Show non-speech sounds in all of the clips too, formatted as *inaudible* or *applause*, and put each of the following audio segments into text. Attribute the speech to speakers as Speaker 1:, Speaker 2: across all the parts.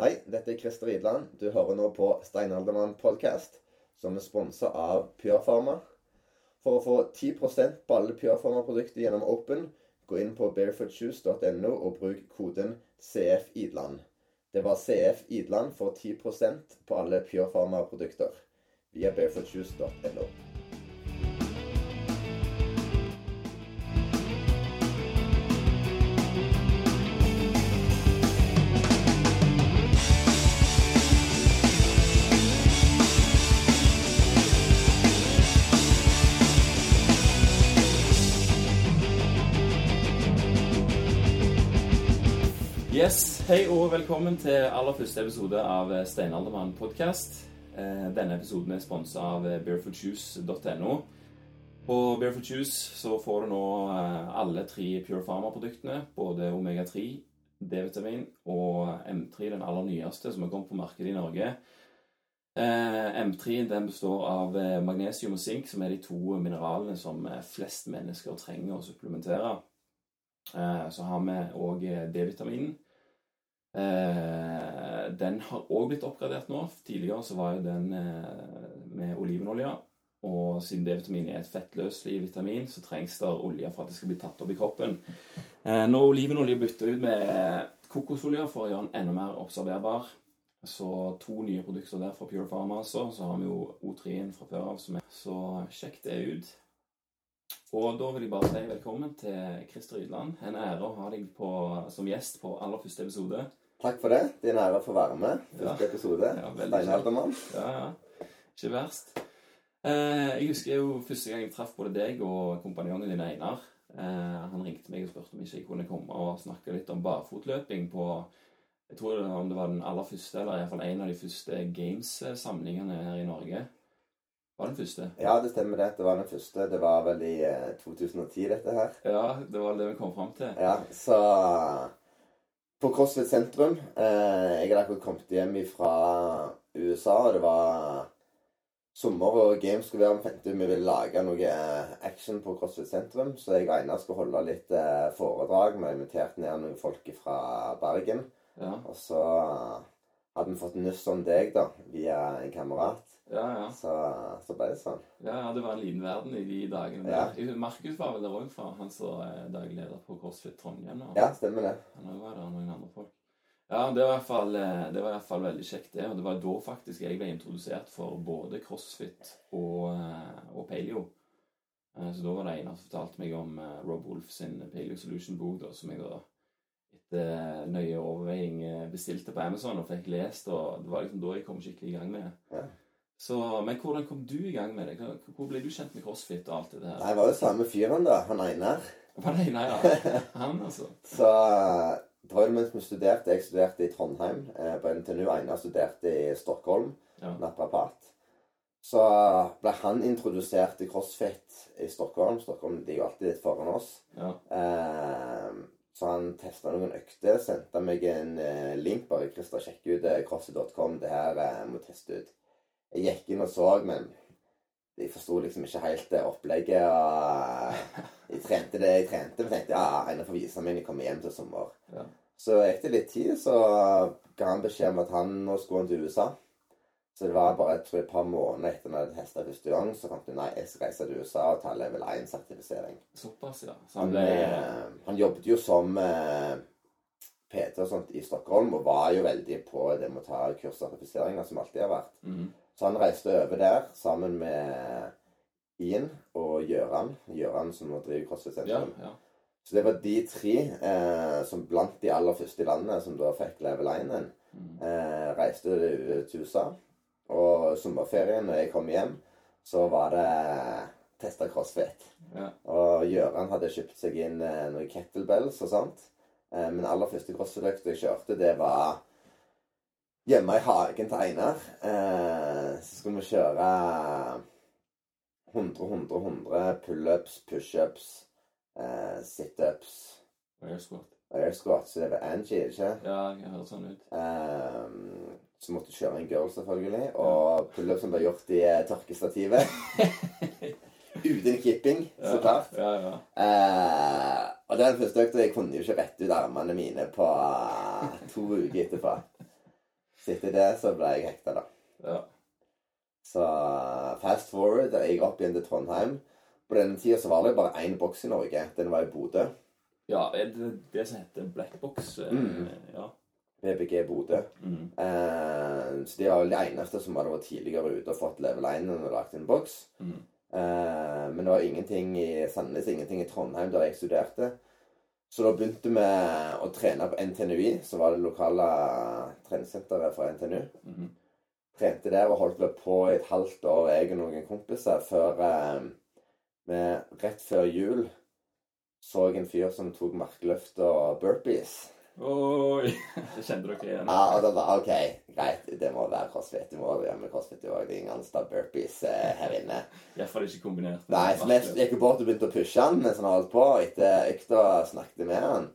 Speaker 1: Hei, dette er Christer Idland. Du hører nå på Steinaldermann podcast, som er sponsa av Pure Pharma. For å få 10% på alle Pure Pharma-produkter gjennom Open, gå inn på barefootshoes.no og bruk koden CFIDLAND. Det var CF Idland for 10% på alle Pure Pharma-produkter via barefootshoes.no.
Speaker 2: Hei og velkommen til aller første episode av Steinaldermann podcast. Eh, Denne episoden er sponsa av barefootshoes.no. På Barefoot så får du nå eh, alle tre Pure Pharma-produktene. Både Omega-3, D-vitamin og M3, den aller nyeste som har kommet på markedet i Norge. Eh, M3 den består av magnesium og sink, som er de to mineralene som flest mennesker trenger å supplementere. Så har vi òg D-vitaminen. Eh, den har òg blitt oppgradert nå. Tidligere så var jo den eh, med olivenolje. Og siden D-vitamin er et fettløselig vitamin, så trengs det olje for at det skal bli tatt opp i kroppen. Eh, når olivenolje bytter ut med kokosolje for å gjøre den enda mer observerbar, så to nye produkter der fra Pure Pharma, altså. Så har vi jo O3-en fra før av. Så sjekk det ut. Og da vil jeg bare si velkommen til Christer Rydland. En ære å ha deg på, som gjest på aller første episode.
Speaker 1: Takk for det. Det er en ære å få være med. Første ja. episode.
Speaker 2: Ja,
Speaker 1: Steinaldermann.
Speaker 2: Ja, ja. Ikke verst. Eh, jeg husker jo første gang jeg traff både deg og kompanjongen din Einar. Eh, han ringte meg og spurte om ikke jeg kunne komme og snakke litt om barfotløping på Jeg tror det, om det var den aller første, eller iallfall en av de første Games-samlingene her i Norge. Var den første?
Speaker 1: Ja, det stemmer det. Det var den første. Det var vel i 2010, eh, dette her.
Speaker 2: Ja, det var det vi kom fram til.
Speaker 1: Ja, så på CrossFit sentrum. Eh, jeg hadde akkurat kommet hjem fra USA, og det var sommer og games skulle være. Vi fant vi ville lage noe eh, action på CrossFit sentrum, så jeg og Einar skulle holde litt eh, foredrag. Vi har invitert ned noen folk fra Bergen.
Speaker 2: Ja.
Speaker 1: Og så hadde vi fått nyss om deg da, via en kamerat.
Speaker 2: Ja, ja.
Speaker 1: Så, så ble det sånn.
Speaker 2: Ja, ja, det var en liten verden i de dagene.
Speaker 1: Ja.
Speaker 2: Markus var vel der òg, han som er daglig leder på CrossFit Trondheim. Og,
Speaker 1: Ja, stemmer det.
Speaker 2: Han var der, noen andre folk. Ja, det var fall, eh, det var i hvert fall veldig kjekt, det. Og det var da faktisk jeg ble introdusert for både CrossFit og, eh, og paleo. Eh, Så da var det en som fortalte meg om Rob Wolf sin Paleo Solution-bok, som jeg da etter nøye overveiing bestilte på Amazon og fikk lest. Og det var liksom da jeg kom skikkelig i gang med det.
Speaker 1: Ja.
Speaker 2: Så, men hvordan kom du i gang med det? Hvor- ble du kjent med CrossFit og alt det der?
Speaker 1: Nei, Det var jo samme fyren, da. Han Einar.
Speaker 2: Var det nei, ja. *laughs* Han, altså.
Speaker 1: Så eh, det var jo mens vi studerte. Jeg studerte i Trondheim eh, på NTNU. Einar studerte i Stockholm,
Speaker 2: Ja.
Speaker 1: naprapat. Så ble han introdusert til CrossFit i Stockholm. Stockholm de er jo alltid litt foran oss.
Speaker 2: Ja.
Speaker 1: Eh, så han testa noen økter, sendte meg en eh, link. Bare 'Christer, sjekk ut eh, crossfit.com. Det her må teste ut'. Jeg gikk inn og så, men jeg forsto liksom ikke helt det opplegget. og Jeg trente det jeg trente, men tenkte ja, Einar får vise meg når jeg kommer hjem til sommer.
Speaker 2: Ja.
Speaker 1: Så gikk det litt tid, så ga han beskjed om at han nå skulle til USA. Så det var bare jeg tror, et par måneder etter at jeg hadde testa første gang, så fant du nei, jeg skal reise til USA og ta level 1-sertifisering.
Speaker 2: Såpass, ja. Så
Speaker 1: Han,
Speaker 2: ble
Speaker 1: han, han jobbet jo som eh, PT og sånt i Stockholm, og var jo veldig på det med å ta kurssertifiseringer, som alltid har vært.
Speaker 2: Mhm.
Speaker 1: Så han reiste over der sammen med Ian og Gjøran. Gjøran som nå driver CrossFit
Speaker 2: Ja,
Speaker 1: Sentrum.
Speaker 2: ja.
Speaker 1: Så det var de tre eh, som blant de aller første i landet som da fikk level 1-en,
Speaker 2: Mhm.
Speaker 1: eh, reiste til USA. Og sommerferien, når jeg kom hjem, så var det testa CrossFit.
Speaker 2: ja.
Speaker 1: Og Gjøran hadde kjøpt seg inn eh, noen kettlebells og sånt. Eh, men aller første crossfit-økt jeg kjørte, det var hjemme i hagen til Einar. Eh, så skulle vi kjøre 100, 100, 100 pullups, pushups, eh, situps
Speaker 2: Air squat.
Speaker 1: air squat. Så det var Angie, ikke
Speaker 2: Ja, jeg hører sånn ut.
Speaker 1: eh, Så måtte du kjøre en girl, selvfølgelig. Og pullupsen ble gjort i eh, tørkestativet. *laughs* Uten kipping, så klart.
Speaker 2: Ja, ja.
Speaker 1: Eh, og den første økta Jeg kunne jo ikke rette ut armene mine på eh, to uker etterpå. Så etter det så ble jeg hekta, da.
Speaker 2: Ja.
Speaker 1: Så fast forward, da jeg opp igjen til Trondheim. På denne tida så var det bare én boks i Norge. Den var i Bodø.
Speaker 2: ja det det som heter black box? eh,
Speaker 1: Mm.
Speaker 2: Ja.
Speaker 1: VBG Bodø.
Speaker 2: Mm.
Speaker 1: Eh, så de var vel de eneste som hadde vært tidligere ute og fått level 1 og lagt en boks.
Speaker 2: Mm.
Speaker 1: Eh, men det var ingenting i Sandnes, ingenting i Trondheim der jeg studerte. Så da begynte vi å trene på NTNUI, som var det lokale treningssenteret for NTNU.
Speaker 2: Mhm.
Speaker 1: Trente der og holdt vel på i et halvt år, jeg og noen kompiser, før eh, vi rett før jul så en fyr som tok markløft og burpees.
Speaker 2: Oi! Det kjente dere igjen?
Speaker 1: Ja, og da bare, OK, greit, det må være crossfit. Du må gjøre med crossfit òg. Det er ingen andre burpees eh, her inne.
Speaker 2: Iallfall ikke kombinert.
Speaker 1: Nei, så vi gikk bort og begynte å pushe han mens han holdt på. Etter økta snakket med han.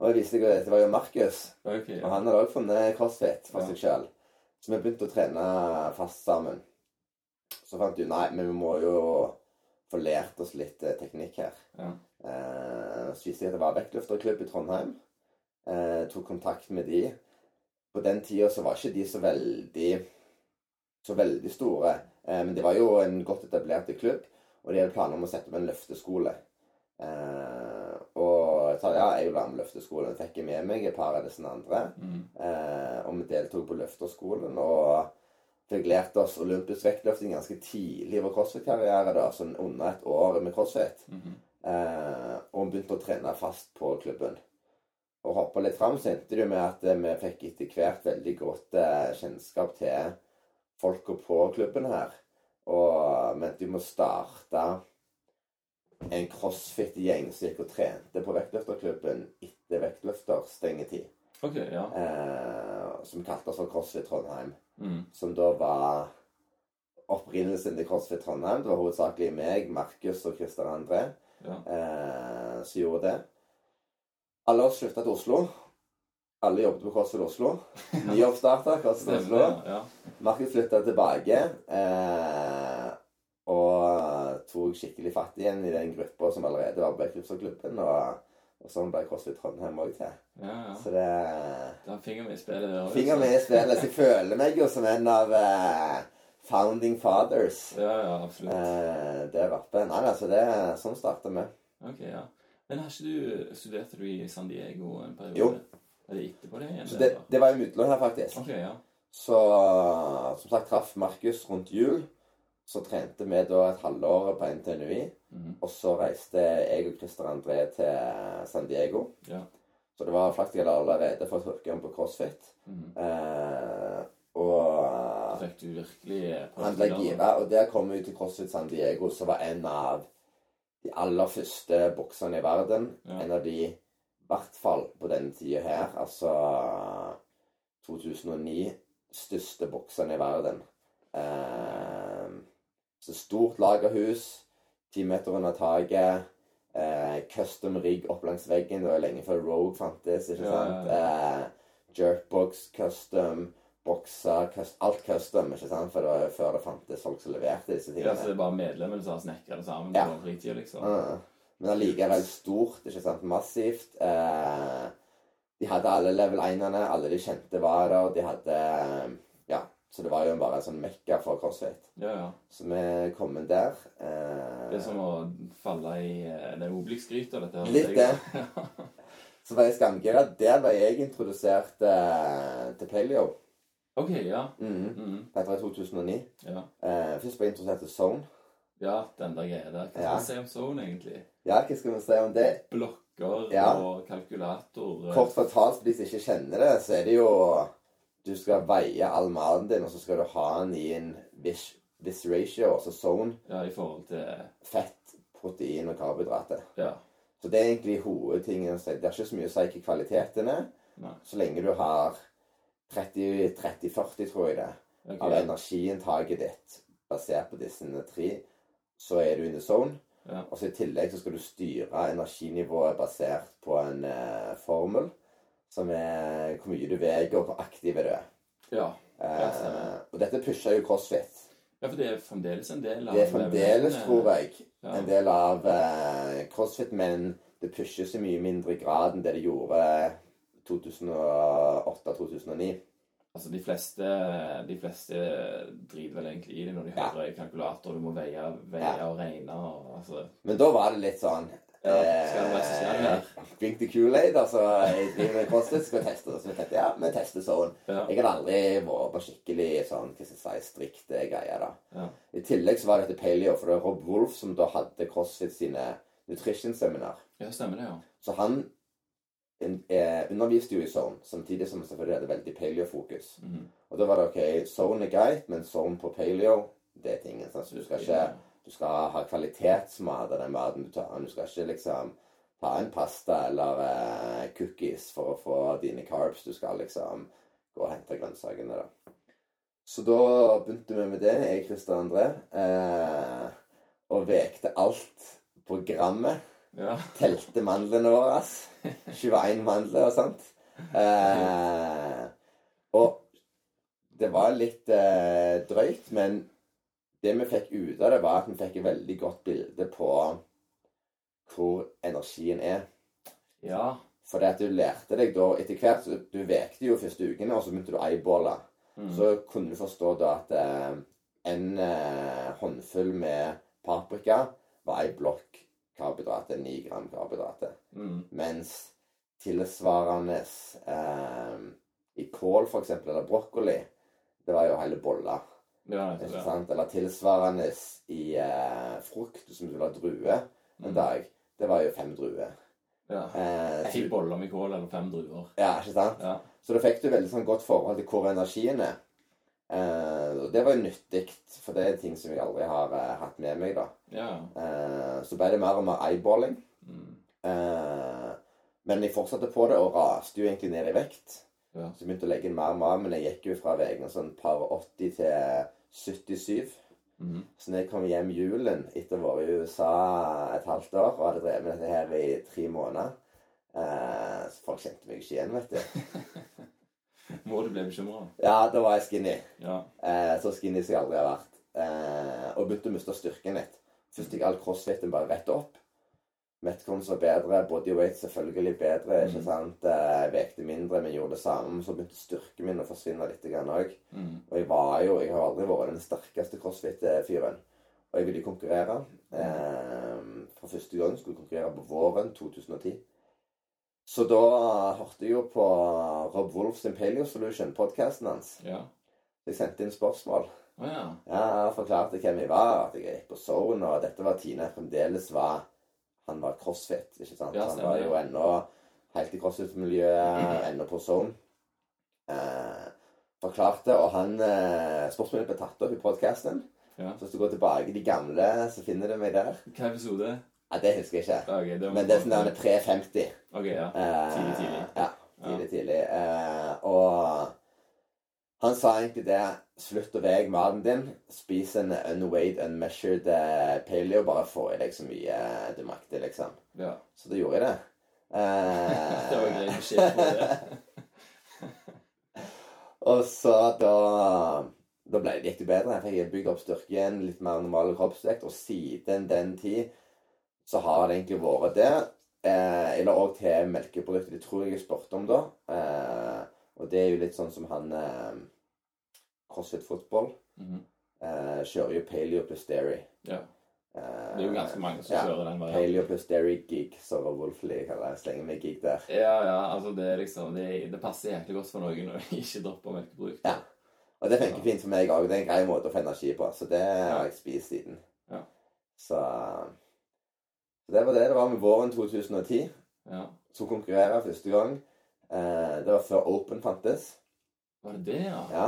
Speaker 1: Og jeg viste at det var jo Markus.
Speaker 2: Ok,
Speaker 1: Og han hadde òg funnet crossfit for
Speaker 2: Ja.
Speaker 1: seg sjøl. Så vi begynte å trene fast sammen. Så fant vi nei, men vi må jo få lært oss litt eh, teknikk her.
Speaker 2: Ja.
Speaker 1: Eh, så viste jeg at det var vektløfterklubb i Trondheim. Eh, tok kontakt med de. På den tida så var ikke de så veldig så veldig store. Eh, men det var jo en godt etablert klubb, og de hadde planer om å sette opp en løfteskole. Eh, og jeg sa ja, jeg være med løfteskolen. Fikk jeg med meg et par av disse andre.
Speaker 2: Mm.
Speaker 1: Eh, og vi deltok på løfterskolen og fikk lært oss olympisk vektløfting ganske tidlig i vår crossfit-karriere. da, sånn under et år med crossfit.
Speaker 2: Mhm.
Speaker 1: Eh, og begynte å trene fast på klubben. Og hoppe litt fram, så endte det jo med at eh, vi fikk etter hvert veldig godt eh, kjennskap til folka på klubben her. Og mente vi må starte en crossfit-gjeng som gikk og trente på vektløfterklubben etter vektløfterstengetid.
Speaker 2: Okay, ja.
Speaker 1: Eh, som kalte oss for CrossFit Trondheim.
Speaker 2: Mm.
Speaker 1: Som da var opprinnelsen til CrossFit Trondheim. Det var hovedsakelig meg, Markus og Christian André
Speaker 2: ja.
Speaker 1: eh, som gjorde det. Alle oss flytta til Oslo. Alle jobbet på CrossFit Oslo. *laughs* Nyoppstarta
Speaker 2: Stemmer
Speaker 1: Oslo.
Speaker 2: ja.
Speaker 1: Markus flytta tilbake. Eh, og tok skikkelig fatt igjen i den gruppa som allerede var på Bekkrypserklubben. Og, og sånn ble CrossFit Trondheim òg til.
Speaker 2: Ja, ja.
Speaker 1: Så det
Speaker 2: har finger med i spillet der.
Speaker 1: Finger i spillet. Så jeg føler meg jo som en av eh, founding fathers
Speaker 2: Ja, ja, absolutt.
Speaker 1: eh, der oppe. Nei, altså det Sånn starta vi.
Speaker 2: Ok, ja. Men har ikke du Studerte du i San Diego en periode?
Speaker 1: Jo.
Speaker 2: Er det etterpå det igjen?
Speaker 1: Så det, det var jo utlån her, faktisk.
Speaker 2: Okay, ja.
Speaker 1: Så som sagt traff Markus rundt jul. Så trente vi da et halvår på NTNUI.
Speaker 2: Mhm.
Speaker 1: Og så reiste jeg og Christer André til San Diego.
Speaker 2: Ja.
Speaker 1: Så det var faktisk jeg allerede fått hooke på CrossFit.
Speaker 2: Mhm.
Speaker 1: Eh, og
Speaker 2: fikk du virkelig
Speaker 1: han ble gira. Og der kom vi til CrossFit San Diego, som var en av de aller første bokserne i verden.
Speaker 2: Ja.
Speaker 1: En av de, i hvert fall på denne tida her, altså 2009, største bokserne i verden. Eh, så stort lagerhus, ti meter under taket. Eh, custom rigg opp langs veggen. Det var lenge før Rogue fantes. ikke
Speaker 2: Ja,
Speaker 1: sant?
Speaker 2: ja,
Speaker 1: Eh, jerkbox, custom, bokser, alt custom. ikke sant? For det var jo før det fantes folk som leverte disse tingene.
Speaker 2: Ja, så det er bare medlemmer som har snekra det sammen
Speaker 1: Ja.
Speaker 2: på fritida, liksom?
Speaker 1: Ja. Men allikevel stort, ikke sant? Massivt. Eh, de hadde alle level 1-ene, alle de kjente var der. De hadde Ja, så det var jo bare en sånn mekka for crossfit.
Speaker 2: Ja, ja.
Speaker 1: Så vi kom inn der. Eh,
Speaker 2: Det er som å falle i eh, det Obelix-gryta, dette. her.
Speaker 1: Litt det. *laughs* Så var jeg skamgira. Der ble jeg introdusert eh, til paleo.
Speaker 2: Ok, ja.
Speaker 1: Mm. Mm. Var i 2009.
Speaker 2: ja.
Speaker 1: Eh, først ble jeg interessert i Zone.
Speaker 2: Ja, den der greia der. Hva skal
Speaker 1: Ja.
Speaker 2: man si om Zone, egentlig?
Speaker 1: Ja, hva skal vi si om det?
Speaker 2: Blokker
Speaker 1: Ja.
Speaker 2: og kalkulator. eh,
Speaker 1: Kort fortalt, for de som ikke kjenner det, så er det jo Du skal veie all maten din, og så skal du ha den i en viss, viss ratio, altså zone,
Speaker 2: Ja, i forhold til
Speaker 1: fett, protein og karbohydrater.
Speaker 2: Ja.
Speaker 1: Så det er egentlig hovedtingen. Så Det er ikke så mye å si hva kvaliteten er,
Speaker 2: Nei.
Speaker 1: så lenge du har 30-30-40, tror jeg det,
Speaker 2: okay.
Speaker 1: av energiinntaket ditt basert på disse tre, så er du in the zone.
Speaker 2: Ja.
Speaker 1: Og så I tillegg så skal du styre energinivået basert på en eh, formel som er hvor mye du veier, og hvor aktiv du er.
Speaker 2: Ja.
Speaker 1: Eh, og dette pusher jo CrossFit.
Speaker 2: ja, for det er fremdeles en del av
Speaker 1: Det er fremdeles,
Speaker 2: eh,
Speaker 1: tror jeg,
Speaker 2: Ja.
Speaker 1: en del av eh, CrossFit, men det pushes i mye mindre grad enn det det gjorde 2008-2009.
Speaker 2: Altså, de fleste, de fleste driter vel egentlig i det når de
Speaker 1: Ja.
Speaker 2: hører kalkulator. Du må veie, veie
Speaker 1: Ja.
Speaker 2: og regne og altså
Speaker 1: Men da var det litt sånn
Speaker 2: Ja, det.
Speaker 1: Drink the Kool-Aid, altså. Jeg driver med CrossFit, skal vi teste. Så tenkte, ja, vi tester sånn.
Speaker 2: Ja.
Speaker 1: Jeg hadde aldri vært på skikkelig sånn, hva skal jeg si, strikte greier, da.
Speaker 2: Ja.
Speaker 1: I tillegg så var det etter paleo, for det var Rob Wolf som da hadde CrossFit sine nutrition-seminar.
Speaker 2: ja, stemmer det, ja.
Speaker 1: Så han eh, underviste jo i zone, samtidig som selvfølgelig hadde veldig paleo-fokus.
Speaker 2: Mhm.
Speaker 1: Og da var det ok, zone er greit, men zone på paleo, det er tingen. Så du skal ikke du skal ha kvalitetsmat av den maten du tar. Du skal ikke liksom ta en pasta eller eh, cookies for å få dine carbs. Du skal liksom gå og hente grønnsakene, da. Så da begynte vi med det, jeg, Christer André, eh, og vekte alt på grammet.
Speaker 2: Ja.
Speaker 1: Telte mandlene våre. 21 mandler og sånt. Eh, og det var litt eh, drøyt, men det vi fikk ut av det, var at vi fikk et veldig godt bilde på hvor energien er.
Speaker 2: ja.
Speaker 1: For det at du lærte deg da etter hvert så Du vekte jo første ukene, og så begynte du å eyeballe.
Speaker 2: Mm.
Speaker 1: Så kunne du forstå da at eh, en eh, håndfull med paprika var ei blokk karbohydrater, 9 gram karbohydrater.
Speaker 2: Mm.
Speaker 1: Mens tilsvarende eh, i kål, for eksempel, eller brokkoli, det var jo hele boller.
Speaker 2: Ja?
Speaker 1: Eller tilsvarende i eh, frukt, som du vil ha druer en
Speaker 2: mm.
Speaker 1: dag, det var jo fem druer.
Speaker 2: ja.
Speaker 1: Eh,
Speaker 2: Ei bolle med kål eller fem druer.
Speaker 1: ja, ikke sant?
Speaker 2: Ja.
Speaker 1: Så da fikk du veldig sånn godt forhold til hvor energien er. Eh, det var jo nyttig, for det er ting som jeg aldri har uh, hatt med meg, da.
Speaker 2: Ja.
Speaker 1: Uh, så ble det mer og mer eyeballing.
Speaker 2: Mm.
Speaker 1: Uh, men jeg fortsatte på det, og raste jo egentlig ned i vekt.
Speaker 2: Ja.
Speaker 1: Så jeg begynte å legge inn mer mat, men jeg gikk jo fra veiene sånn par 80 til 77.
Speaker 2: Mm.
Speaker 1: Så når jeg kom hjem julen etter å ha vært i USA et halvt år og hadde drevet med dette her i tre måneder eh, Så folk kjente meg ikke igjen, vet du. *laughs*
Speaker 2: Må du bli bekymra?
Speaker 1: Ja, da var jeg skinny.
Speaker 2: Ja.
Speaker 1: Eh, så skinny som jeg aldri har vært. Eh, og begynte å miste styrken litt. Først gikk all crossfiten bare rett opp. Metcons var bedre, bodyweight selvfølgelig bedre. ikke
Speaker 2: Mm.
Speaker 1: sant? Jeg vekte mindre, men gjorde det samme. Så begynte styrken min å forsvinne litt òg.
Speaker 2: Mm.
Speaker 1: Og jeg var jo Jeg har aldri vært den sterkeste crossfit-fyren. Og jeg ville konkurrere. Eh, for første gang skulle jeg konkurrere på våren 2010. Så da hørte jeg jo på Rob Wolf sin Paleo Solution-podkasten hans.
Speaker 2: Ja.
Speaker 1: Jeg sendte inn spørsmål.
Speaker 2: Å ja.
Speaker 1: Ja, jeg forklarte hvem jeg var, at jeg gikk på Zone, og dette var Tine fremdeles var Han var crossfit, ikke sant?
Speaker 2: Ja,
Speaker 1: han
Speaker 2: stemmer,
Speaker 1: var
Speaker 2: ja.
Speaker 1: jo ennå helt i crossfit-miljøet, ennå på Zone. Eh, forklarte, og han eh, Spørsmålet ble tatt opp i podkasten.
Speaker 2: Ja.
Speaker 1: Så hvis du går tilbake i de gamle, så finner du meg der.
Speaker 2: Hva episode?
Speaker 1: Ja, Det husker jeg ikke.
Speaker 2: Okay, det
Speaker 1: Men det er sånn der pre-50.
Speaker 2: Ok, ja.
Speaker 1: Eh,
Speaker 2: Tidlig, tidlig.
Speaker 1: Ja, tidlig, tidlig. Og han sa egentlig det Slutt å veie maten din. Spis en unweighed, unmeasured eh, paleo. Bare få i deg så mye eh, du makter, liksom.
Speaker 2: ja.
Speaker 1: Så da gjorde jeg det. Eh, *laughs*
Speaker 2: Det var grei beskjed på det. *laughs*
Speaker 1: og så da Da ble det, gikk det bedre. Jeg fikk bygd opp styrke igjen, litt mer normal kroppsvekt. Og siden den tid så har det egentlig vært det. Eh, eller òg til melkeprodukter. Det tror jeg jeg spurte om da. Eh, og det er jo litt sånn som han eh, CrossFit Football
Speaker 2: Mhm.
Speaker 1: eh, kjører jo paleo plus dairy.
Speaker 2: Ja.
Speaker 1: Eh,
Speaker 2: Det er jo ganske mange som
Speaker 1: ja,
Speaker 2: kjører den varianten.
Speaker 1: Paleo plus dairy gig, så var Wolfley kaller. Slenger meg gig der.
Speaker 2: Ja, ja, altså det er liksom Det, det passer jæklig godt for noen å ikke droppe melkeprodukter.
Speaker 1: Ja. Og det funker fint for meg òg. Det er en grei måte å få energi på. Så det
Speaker 2: Ja.
Speaker 1: har jeg spist siden.
Speaker 2: Ja.
Speaker 1: Så, så det var det det var med våren 2010.
Speaker 2: Ja.
Speaker 1: Så konkurrere første gang. Eh, det var før Open fantes.
Speaker 2: Var det det, ja?
Speaker 1: Ja,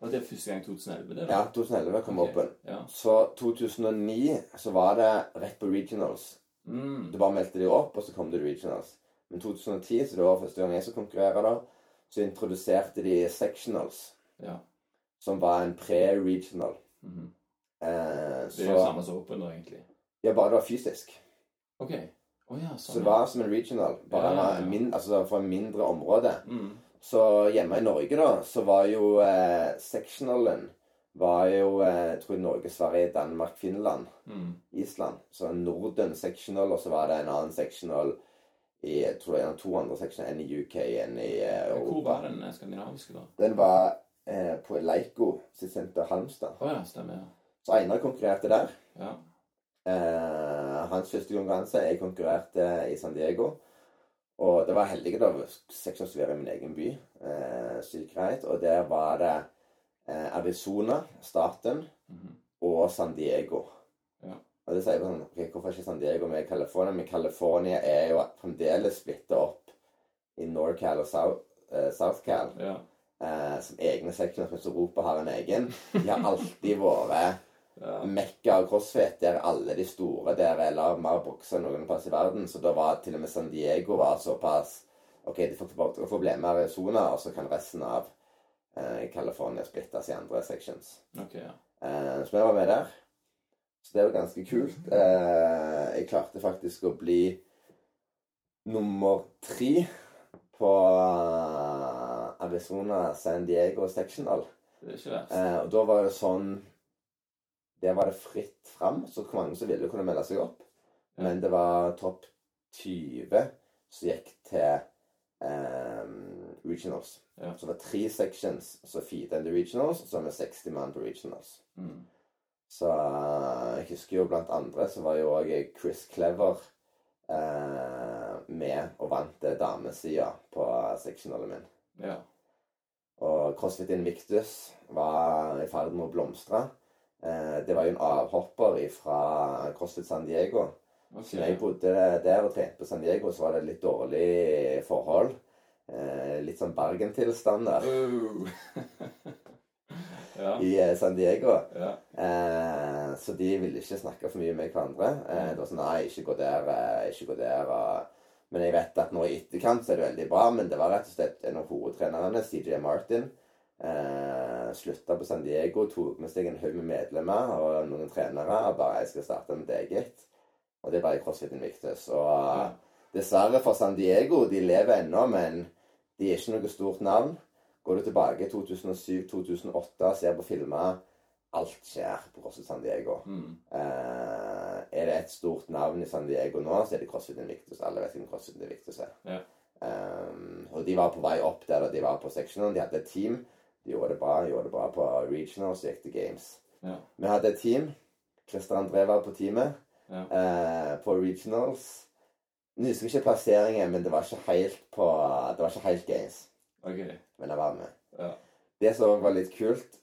Speaker 2: Var det første gang 2011, det? var?
Speaker 1: ja 2011 kom
Speaker 2: okay.
Speaker 1: Open.
Speaker 2: Ja.
Speaker 1: Så 2009 så var det rett på regionals.
Speaker 2: Mm.
Speaker 1: Du bare meldte de opp, og så kom du til regionals. Men 2010, så det var første gang jeg skulle konkurrere da, så introduserte de sectionals,
Speaker 2: ja.
Speaker 1: som var en pre-regional.
Speaker 2: Mhm.
Speaker 1: Eh,
Speaker 2: Det er jo samme som Open, da, egentlig.
Speaker 1: Ja, bare det var fysisk.
Speaker 2: OK. Oh, ja,
Speaker 1: Så
Speaker 2: sånn.
Speaker 1: det var som en regional, bare
Speaker 2: Ja, ja,
Speaker 1: min, altså for en mindre område.
Speaker 2: mm.
Speaker 1: Så hjemme i Norge, da, så var jo eh, sectionalen var jo eh, jeg tror Norge, Sverige, Danmark, Finland,
Speaker 2: Mm.
Speaker 1: Island. Så Norden sectional, og så var det en annen sectional i jeg tror er to andre sectional En i UK, en i eh,
Speaker 2: Hvor var den eh, skandinaviske, da?
Speaker 1: Den var eh, på Leiko sitt senter Halmstad.
Speaker 2: Oh, ja, stemmer. ja.
Speaker 1: Så Einar konkurrerte der.
Speaker 2: Ja.
Speaker 1: Eh, hans første konkurranse. Jeg konkurrerte i San Diego. Og det var heldig da være i min egen by. Eh, sykt greit. Og der var det eh, Arizona, staten,
Speaker 2: Mhm.
Speaker 1: og San Diego.
Speaker 2: Ja.
Speaker 1: Og det sier sånn, ok, Hvorfor er ikke San Diego med i California? Men California er jo fremdeles splitta opp i NorCal og South, eh, SouthCal
Speaker 2: ja.
Speaker 1: eh, som egne seksjoner, mens Europa har en egen. De har alltid vært
Speaker 2: ja.
Speaker 1: Mekka og CrossFit, der alle de store der er lav mer bokser enn noen plass i verden. Så da var til og med San Diego var såpass OK, de får bare få bli med Arizona, og så kan resten av eh, California splittes i andre sections.
Speaker 2: Ok, ja.
Speaker 1: Eh, så vi var med der. Så det var ganske kult. Eh, jeg klarte faktisk å bli nummer tre på eh, Arizona San Diego sectional.
Speaker 2: Det er ikke verst.
Speaker 1: Eh, og da var det sånn Der var det fritt fram, så mange som ville kunne melde seg opp. Men det var topp 20 som gikk til um, regionals.
Speaker 2: Ja.
Speaker 1: Så det var tre sections så feeda into regionals, og så med 60 mann på regionals.
Speaker 2: Mm.
Speaker 1: Så jeg husker jo blant andre så var jo òg Chris Clever eh, med og vant damesida på sectionalen min.
Speaker 2: Ja.
Speaker 1: Og CrossFit Invictus var i ferd med å blomstre. Eh, det var jo en avhopper fra CrossFit San Diego.
Speaker 2: Okay.
Speaker 1: Så når jeg bodde der og trente på San Diego, så var det litt dårlig forhold. Eh, litt sånn Bergen-tilstander
Speaker 2: Uh. *laughs* ja.
Speaker 1: i eh, San Diego.
Speaker 2: Ja.
Speaker 1: Eh, så de ville ikke snakke for mye med hverandre. Eh, det var sånn Nei, ikke gå der, ikke gå der. Og... Men jeg vet at nå i etterkant så er det veldig bra. Men det var rett og slett en av hovedtrenerne, CJ Martin, eh, slutta på San Diego, tok med seg en haug med medlemmer og noen trenere og bare 'Jeg skal starte mitt eget'. Og det ble bare CrossFit Invictus. Og
Speaker 2: Ja.
Speaker 1: dessverre for San Diego, de lever ennå, men de er ikke noe stort navn. Går du tilbake i 2007-2008 og ser på filmer Alt skjer på CrossFit San Diego.
Speaker 2: Mm.
Speaker 1: Eh, er det et stort navn i San Diego nå, så er det CrossFit Invictus. Alle vet hvem CrossFit Invictus er.
Speaker 2: Ja.
Speaker 1: Um, og de var på vei opp der og de var på seksjonen. De hadde et team. De gjorde det bra. De gjorde det bra på regional, og gikk til games.
Speaker 2: Ja.
Speaker 1: Vi hadde et team. Christer André var på teamet.
Speaker 2: Ja.
Speaker 1: Eh, på regionals. Jeg husker ikke plasseringen, men det var ikke helt på Det var ikke helt games.
Speaker 2: Ok.
Speaker 1: Men jeg var med.
Speaker 2: Ja.
Speaker 1: Det som var litt kult,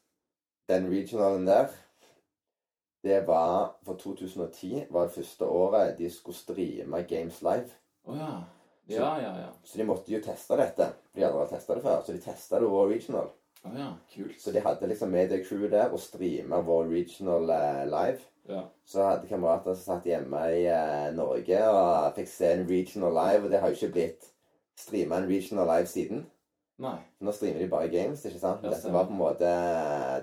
Speaker 1: den regionalen der Det var for 2010 var det første året de skulle streame Games Live.
Speaker 2: Oh, ja. Ja, ja, ja.
Speaker 1: Så de måtte jo teste dette. De hadde aldri testa det før. Så de testa det over regional.
Speaker 2: Å ja. Kult.
Speaker 1: Så de hadde liksom med det crewet der og streama vår regional eh, live.
Speaker 2: Ja.
Speaker 1: Så hadde kamerater som satt hjemme i eh, Norge og fikk se en regional live. Og det har jo ikke blitt streama en regional live siden.
Speaker 2: Nei.
Speaker 1: Nå streamer de bare games, ikke sant? Dette var på en måte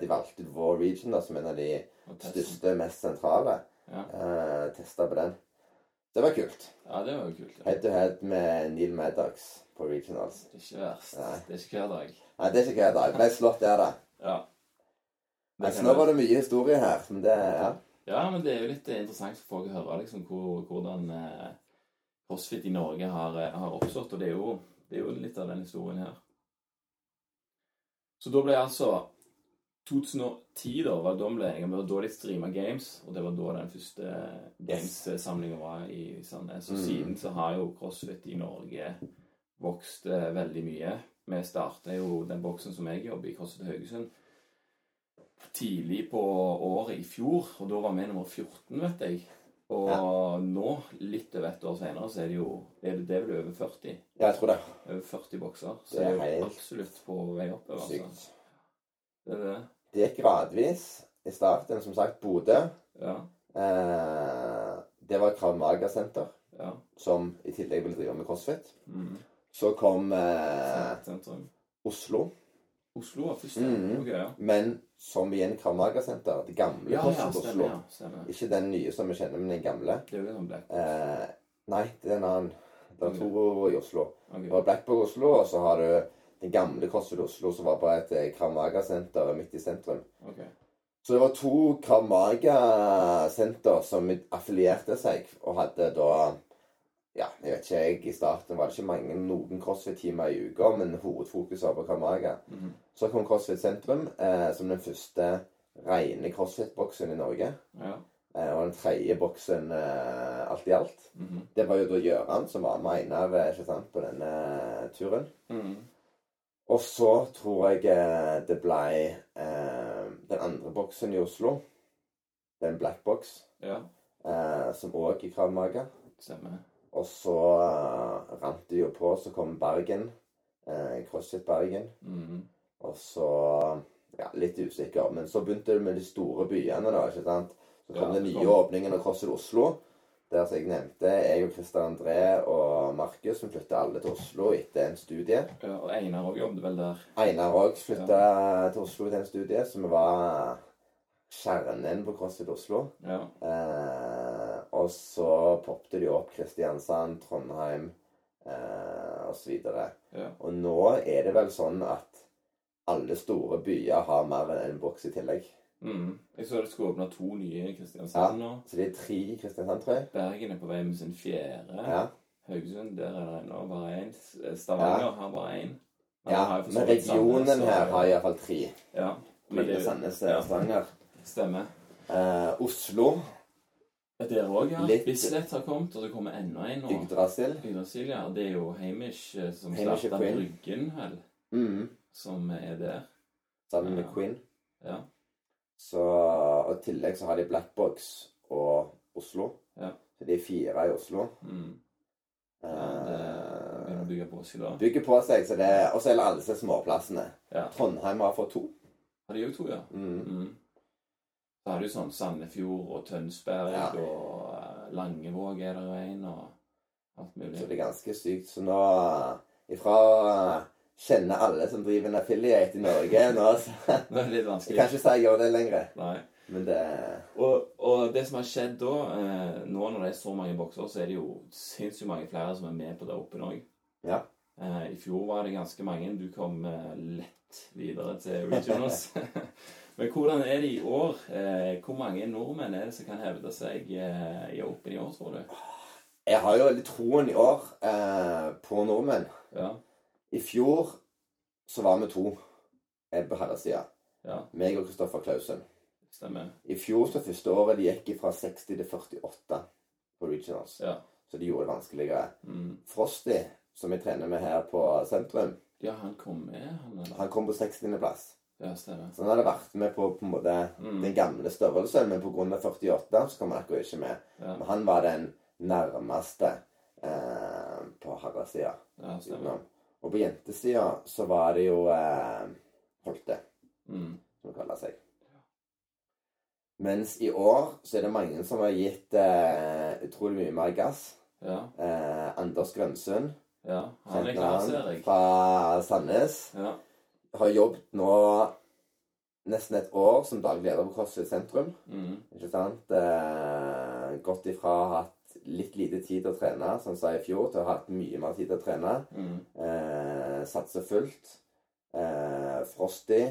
Speaker 1: De valgte ut vår region da, som en av de største, mest sentrale.
Speaker 2: Ja.
Speaker 1: Uh, Testa på den. Det var kult.
Speaker 2: ja, det var jo kult. Ja.
Speaker 1: Head to head med Neil Maddox på regionals.
Speaker 2: Det er ikke verst.
Speaker 1: Nei.
Speaker 2: Det er ikke hver dag.
Speaker 1: Nei, det er ikke hver dag. Ble slått der, da.
Speaker 2: Ja. Det
Speaker 1: Altså, nå var det mye historie her. Men det ja.
Speaker 2: Ja, men det er jo litt eh, interessant for folk å høre liksom, hvor, hvordan eh, CrossFit i Norge har, eh, har oppstått. Og det er, jo, det er jo litt av den historien her. Så da ble altså 2010 da, var jeg, det var da de streama games, og det var da den første games-samlinga var i Sandnes. Så
Speaker 1: Mm.
Speaker 2: siden så har jo CrossFit i Norge vokst eh, veldig mye. Vi starta jo den boksen som jeg jobber i, CrossFit Haugesund, tidlig på året i fjor, og da var vi nummer 14, vet jeg. Og nå, litt over et år senere, så er det jo er det, det er vel over 40.
Speaker 1: ja, jeg tror det.
Speaker 2: Over 40 bokser. Så
Speaker 1: Det
Speaker 2: det
Speaker 1: er
Speaker 2: er jo absolutt på vei oppover. Altså. Det er det.
Speaker 1: Det gikk gradvis i starten. Som sagt, Bodø.
Speaker 2: Ja.
Speaker 1: Eh, det var Krav Maga-senter,
Speaker 2: ja.
Speaker 1: som i tillegg ville drive med CrossFit.
Speaker 2: Mm.
Speaker 1: Så kom eh, Oslo.
Speaker 2: Oslo var først,
Speaker 1: mm.
Speaker 2: okay, ja.
Speaker 1: Men som igjen Krav Maga-senter. Det gamle
Speaker 2: Ja, ja,
Speaker 1: Oslo.
Speaker 2: stemmer.
Speaker 1: Ikke den nye som vi kjenner, men den gamle.
Speaker 2: Det er jo sånn black.
Speaker 1: Eh, nei, det er en annen. Det er to i Oslo.
Speaker 2: Okay.
Speaker 1: Du har Blackboard Oslo, og så har du den gamle CrossFit Oslo, som var på et eh, Krav Maga-senter midt i sentrum.
Speaker 2: ok.
Speaker 1: Så det var to Krav Maga-senter som affilierte seg, og hadde da Ja, jeg vet ikke, jeg i starten var det ikke mange noen CrossFit-timer i uka, men hovedfokuset var på Kramaga.
Speaker 2: Mm -hmm.
Speaker 1: Så kom CrossFit Sentrum eh, som den første rene CrossFit-boksen i Norge.
Speaker 2: Ja.
Speaker 1: Eh, og den tredje boksen eh, alt i alt.
Speaker 2: Mhm.
Speaker 1: Det var jo da Gjøran som var med Einar eh, ikke sant, på denne turen. turen.
Speaker 2: Mhm.
Speaker 1: Og så tror jeg eh, det ble eh, den andre boksen i Oslo. Det er en black box,
Speaker 2: Ja,
Speaker 1: eh, som òg er Krav Maga. Og så eh, rant det jo på, så kom Bergen. Eh, CrossFit Bergen.
Speaker 2: Mhm.
Speaker 1: Og så ja, litt usikker. Men så begynte det med de store byene, da. ikke sant? Så kom
Speaker 2: Ja,
Speaker 1: den nye
Speaker 2: kom.
Speaker 1: åpningen av CrossFit Oslo. Der som jeg nevnte, jeg og Christer André og Markus som flytta alle til Oslo etter en studie.
Speaker 2: Ja, og Einar òg jobbet vel der.
Speaker 1: Einar òg flytta til Oslo etter en studie, så vi var kjernen på CrossFit Oslo.
Speaker 2: Ja.
Speaker 1: Eh, og så poppet jo opp Kristiansand, Trondheim eh, osv.
Speaker 2: Ja.
Speaker 1: Og nå er det vel sånn at alle store byer har mer enn en boks i tillegg.
Speaker 2: Mhm. Jeg så det skulle åpne to nye i Kristiansand nå.
Speaker 1: Så det er tre i Kristiansand, tror jeg.
Speaker 2: Bergen er på vei med sin fjerde.
Speaker 1: Ja,
Speaker 2: Haugesund, der er det ennå bare én. Stavanger har bare én.
Speaker 1: Ja. Men regionen
Speaker 2: Sandnes,
Speaker 1: her har iallfall tre.
Speaker 2: Ja. Men det
Speaker 1: Sandnes
Speaker 2: ja.
Speaker 1: og Stavanger.
Speaker 2: stemmer.
Speaker 1: Eh, Oslo,
Speaker 2: Ja, Der òg, ja.
Speaker 1: Litt-
Speaker 2: Bislett har kommet, og det kommer enda en nå.
Speaker 1: Yggdrasil.
Speaker 2: Yggdrasil, ja. Det er jo Hamish eh, som starta. Bryggen, vel,
Speaker 1: Mm,
Speaker 2: som er der.
Speaker 1: sammen med
Speaker 2: Ja.
Speaker 1: Queen.
Speaker 2: Ja.
Speaker 1: Så, og I tillegg så har de Blackbox og Oslo.
Speaker 2: Ja.
Speaker 1: Så de er fire i Oslo.
Speaker 2: Mm.
Speaker 1: Eh,
Speaker 2: Ja, det begynner å bygge på seg da.
Speaker 1: bygger på seg, så det Og så er det alle disse småplassene.
Speaker 2: Ja.
Speaker 1: Trondheim har fått to.
Speaker 2: Har de òg to, ja?
Speaker 1: Mm.
Speaker 2: Mm. Så har du sånn Sandefjord og Tønsberg
Speaker 1: Ja.
Speaker 2: og eh, Langevåg er det en, og alt mulig.
Speaker 1: Så det er ganske sykt. Så nå ifra å kjenne alle som driver en affiliate i Norge *laughs* nå så
Speaker 2: Det er litt
Speaker 1: Jeg
Speaker 2: vanskelig.
Speaker 1: kan ikke si jeg gjør det lenger.
Speaker 2: Nei.
Speaker 1: Men det
Speaker 2: Og, og det som har skjedd da, eh, nå når det er så mange bokser, så er det jo sinnssykt mange flere som er med på det Open òg.
Speaker 1: Ja.
Speaker 2: Eh, I fjor var det ganske mange. Du kom eh, lett videre til regionals. *laughs* Men hvordan er det i år? Hvor mange nordmenn er det som kan hevde seg i Open i år, tror du?
Speaker 1: Jeg har jo veldig troen i år eh, på nordmenn.
Speaker 2: Ja.
Speaker 1: I fjor så var vi to Ebbe herresida.
Speaker 2: Ja,
Speaker 1: Meg og Kristoffer Klausen.
Speaker 2: stemmer.
Speaker 1: I fjor så første året de gikk fra 60 til 48 på regionals.
Speaker 2: Ja.
Speaker 1: Så de gjorde det vanskeligere.
Speaker 2: Mm.
Speaker 1: Frosty, som vi trener med her på sentrum,
Speaker 2: Ja, han kom med, han eller?
Speaker 1: han kom på 60.-plass.
Speaker 2: Ja, stemmer.
Speaker 1: Så han hadde vært med på på en måte
Speaker 2: Mm.
Speaker 1: den gamle størrelsen, men pga. 48 så kom han akkurat ikke med.
Speaker 2: Ja,
Speaker 1: Men han var den nærmeste eh, på herresida.
Speaker 2: ja stemmer.
Speaker 1: utenom. Og på jentesida så var det jo eh, Holte,
Speaker 2: Mm.
Speaker 1: som det kaller seg. Mens i år så er det mange som har gitt eh, utrolig mye mer gass.
Speaker 2: Ja,
Speaker 1: Eh, Anders Grønsund,
Speaker 2: ja. Han er klar, ser jeg.
Speaker 1: fra Sandnes,
Speaker 2: Ja.
Speaker 1: har jobbet nå nesten et år som daglig leder på CrossFit sentrum.
Speaker 2: Mm.
Speaker 1: Ikke sant? Eh, gått ifra å ha hatt litt lite tid til å trene, som sa i fjor, til å ha hatt mye mer tid til å trene.
Speaker 2: Mm.
Speaker 1: Eh, satse fullt. Eh, Frosty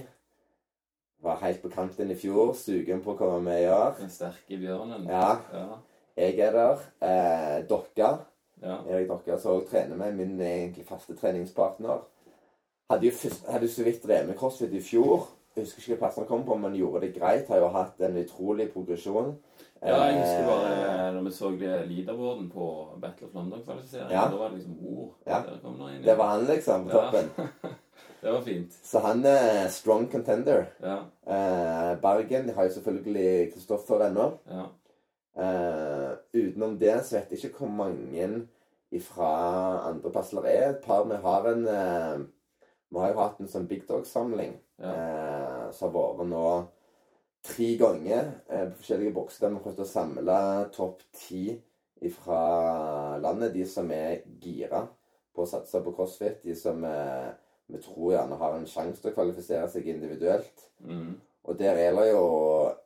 Speaker 1: var helt på kanten i fjor, sugen på å komme med i år.
Speaker 2: Den sterke bjørnen.
Speaker 1: Ja.
Speaker 2: Ja.
Speaker 1: Jeg er der. Eh, Dokka,
Speaker 2: ja.
Speaker 1: Erik Dokka, som også trener med, min egentlig faste treningspartner. Hadde jo, først, hadde jo så vidt drevet med crossfit i fjor. Jeg husker ikke hva plassen han kom på, men gjorde det greit. Har jo hatt en utrolig progresjon.
Speaker 2: Ja, jeg husker
Speaker 1: Eh,
Speaker 2: bare når vi så leaderboarden på Battle of London-kvalifiseringen.
Speaker 1: Ja.
Speaker 2: Da var det liksom oh,
Speaker 1: Ja.
Speaker 2: det inn.
Speaker 1: Det var han, liksom, på
Speaker 2: Ja.
Speaker 1: toppen. *laughs*
Speaker 2: det var fint.
Speaker 1: Så han er strong contender.
Speaker 2: Ja.
Speaker 1: Eh, Bergen har jo selvfølgelig Kristoffer ennå.
Speaker 2: ja.
Speaker 1: Eh, utenom det så vet jeg ikke hvor mange fra andre plasser det er. Et par vi har en eh, Vi har jo hatt en sånn Big Dog-samling
Speaker 2: Ja.
Speaker 1: eh, som har vært nå tre ganger eh, på forskjellige bokser. Der vi prøvd å samle topp ti fra landet. De som er gira på å satse på crossfit. De som eh, vi tror gjerne har en sjanse til å kvalifisere seg individuelt.
Speaker 2: Mm.
Speaker 1: Og der er det jo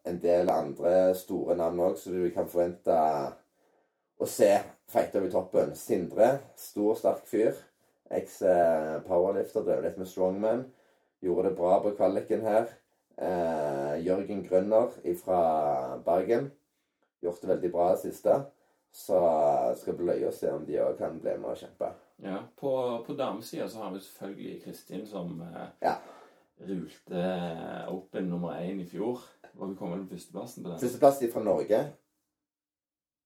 Speaker 1: en del andre store navn òg, så du kan forvente å se fighter over toppen. Sindre, stor, sterk fyr. Eks-powerlifter, drev litt med strongman. Gjorde det bra på kvaliken her. Eh, Jørgen Grønner fra Bergen. Gjort det veldig bra siste. Så skal vi løye og se om de òg kan bli med og kjempe.
Speaker 2: Ja, På, på damesida så har vi selvfølgelig Kristin som eh,
Speaker 1: Ja.
Speaker 2: rulte eh, Open nummer én i fjor. Var vi kommet på førsteplassen på den?
Speaker 1: Førsteplass fra Norge.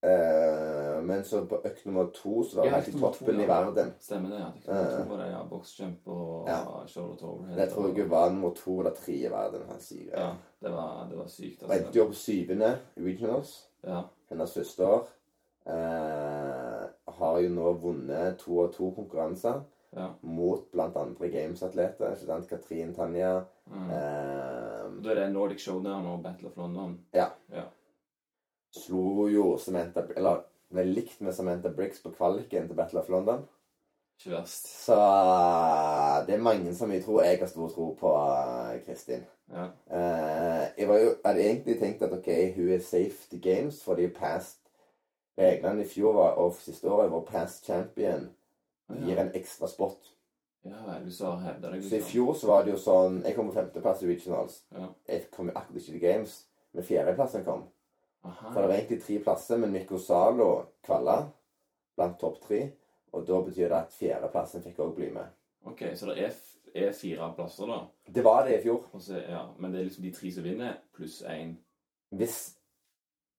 Speaker 1: Eh, men så på økt nummer to så var det
Speaker 2: Ja,
Speaker 1: helt i
Speaker 2: toppen to,
Speaker 1: toppen i verden.
Speaker 2: Stemmer det, ja. Det kan to var det, ja. Boxjump og
Speaker 1: Ja.
Speaker 2: Charlotte overhead.
Speaker 1: Det tror jeg var nummer to eller tre i verden. Han sier.
Speaker 2: Ja, det var, det var sykt.
Speaker 1: Altså. endte jo på syvende regionals.
Speaker 2: Ja.
Speaker 1: Hennes søster år. Eh, har jo nå vunnet to og to konkurranser
Speaker 2: ja.
Speaker 1: mot andre Games-atleter. Katrin Tanja.
Speaker 2: Mm.
Speaker 1: Eh,
Speaker 2: Da er det Nordic Showdown og Battle of London. Ja. ja.
Speaker 1: slo jo Samantha Eller ble likt med Samantha Briggs på kvaliken til Battle of London.
Speaker 2: Ikke verst.
Speaker 1: Så eh, det er mange som jeg tror jeg har stor tro på eh, Kristin.
Speaker 2: Ja.
Speaker 1: Uh, jeg var jo, hadde egentlig tenkt at ok, hun er safe to games fordi past reglene i fjor var, og siste året var past champion gir
Speaker 2: Ja,
Speaker 1: en ekstra spot.
Speaker 2: ja du sa hevda deg,
Speaker 1: Så i
Speaker 2: liksom.
Speaker 1: fjor så var det jo sånn Jeg kom på femteplass i regionals.
Speaker 2: Ja.
Speaker 1: Jeg kom akkurat ikke til games, men fjerdeplassen kom.
Speaker 2: Aha.
Speaker 1: For det var egentlig tre plasser, men Mikko Zalo kvalla blant topp tre. Og da betyr det at fjerdeplassen fikk òg bli med.
Speaker 2: Ok, så det er, er fire plasser, da.
Speaker 1: Det var det i fjor.
Speaker 2: Så, ja, men det er liksom de tre som vinner, pluss én.
Speaker 1: Hvis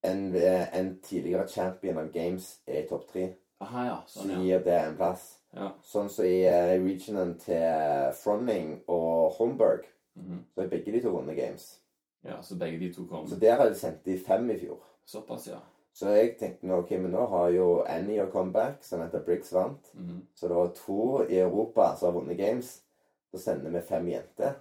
Speaker 1: en, en tidligere champion av games er i topp tre,
Speaker 2: Aha, ja.
Speaker 1: så
Speaker 2: gir ja.
Speaker 1: det en plass.
Speaker 2: Ja.
Speaker 1: Sånn som i eh, regionen til Fronning og Holmberg,
Speaker 2: -hmm.
Speaker 1: så er begge de to vunnet games.
Speaker 2: Ja, så begge de to kom.
Speaker 1: Så der har de sendt de fem i fjor.
Speaker 2: Såpass, ja.
Speaker 1: Så jeg tenkte nå, ok, men nå har jo Annie og comeback, som heter Briggs vant.
Speaker 2: Mhm.
Speaker 1: Så det var to i Europa som har vunnet games. Så sender vi fem jenter.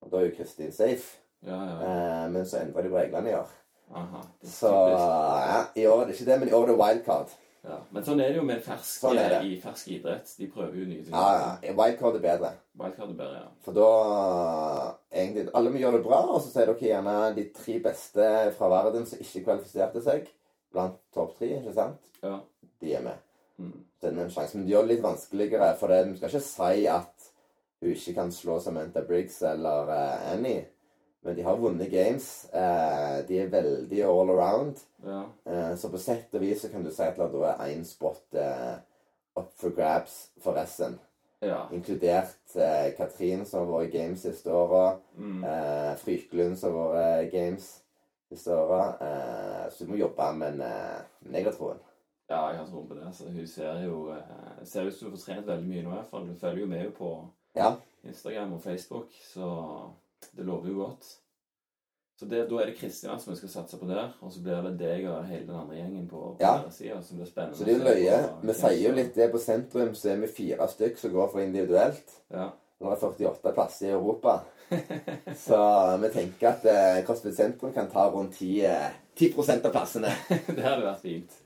Speaker 1: Og da er jo Kristin safe.
Speaker 2: Ja, ja.
Speaker 1: Eh, men så endra de reglene i år.
Speaker 2: Aha.
Speaker 1: Så ja, i år er det ikke det, men i år er det wildcard.
Speaker 2: Ja. Men sånn er det jo med fersk,
Speaker 1: Sånn er
Speaker 2: i fersk idrett. De prøver jo nye ting.
Speaker 1: Ja, ja. Wildcard er bedre.
Speaker 2: Wildcard er bedre, ja.
Speaker 1: For da egentlig, Alle må gjøre det bra, og så sier dere gjerne de tre beste fra verden som ikke kvalifiserte seg, blant topp tre, ikke sant?
Speaker 2: Ja.
Speaker 1: De er med.
Speaker 2: Mm.
Speaker 1: Så det er en sjanse. Men det gjør det litt vanskeligere, for det, vi skal ikke si at hun ikke kan slå Samantha Briggs eller uh, Annie. Men de har vunnet games. Eh, de er veldig all around.
Speaker 2: ja.
Speaker 1: Eh, så på sett og vis så kan du si at da er én spot eh, up for grabs for resten.
Speaker 2: ja.
Speaker 1: Inkludert eh, Katrin, som har vært games siste året.
Speaker 2: Mm.
Speaker 1: Eh, Fryklund, som har vært i games siste året. Eh, så du må jobbe, men eh, men jeg har troen.
Speaker 2: Ja, jeg har troen på det. Så hun ser jo eh, ser ut som hun får trent veldig mye nå, i hvert fall. Hun følger jo med på
Speaker 1: Ja.
Speaker 2: Instagram og Facebook, så det lover jo godt. Så det, da er det Kristian som vi skal satse på der, og så blir det deg og hele den andre gjengen på, på
Speaker 1: Ja.
Speaker 2: deres side, som blir spennende.
Speaker 1: Så det er løye. Vi sier jo litt det på sentrum, så er vi fire stykk som går for individuelt.
Speaker 2: Ja.
Speaker 1: Nå er det 48 plasser i Europa. *laughs* Så vi tenker at eh, CrossFit Sentrum kan ta rundt 10, eh, 10 av plassene. *laughs*
Speaker 2: det hadde vært fint.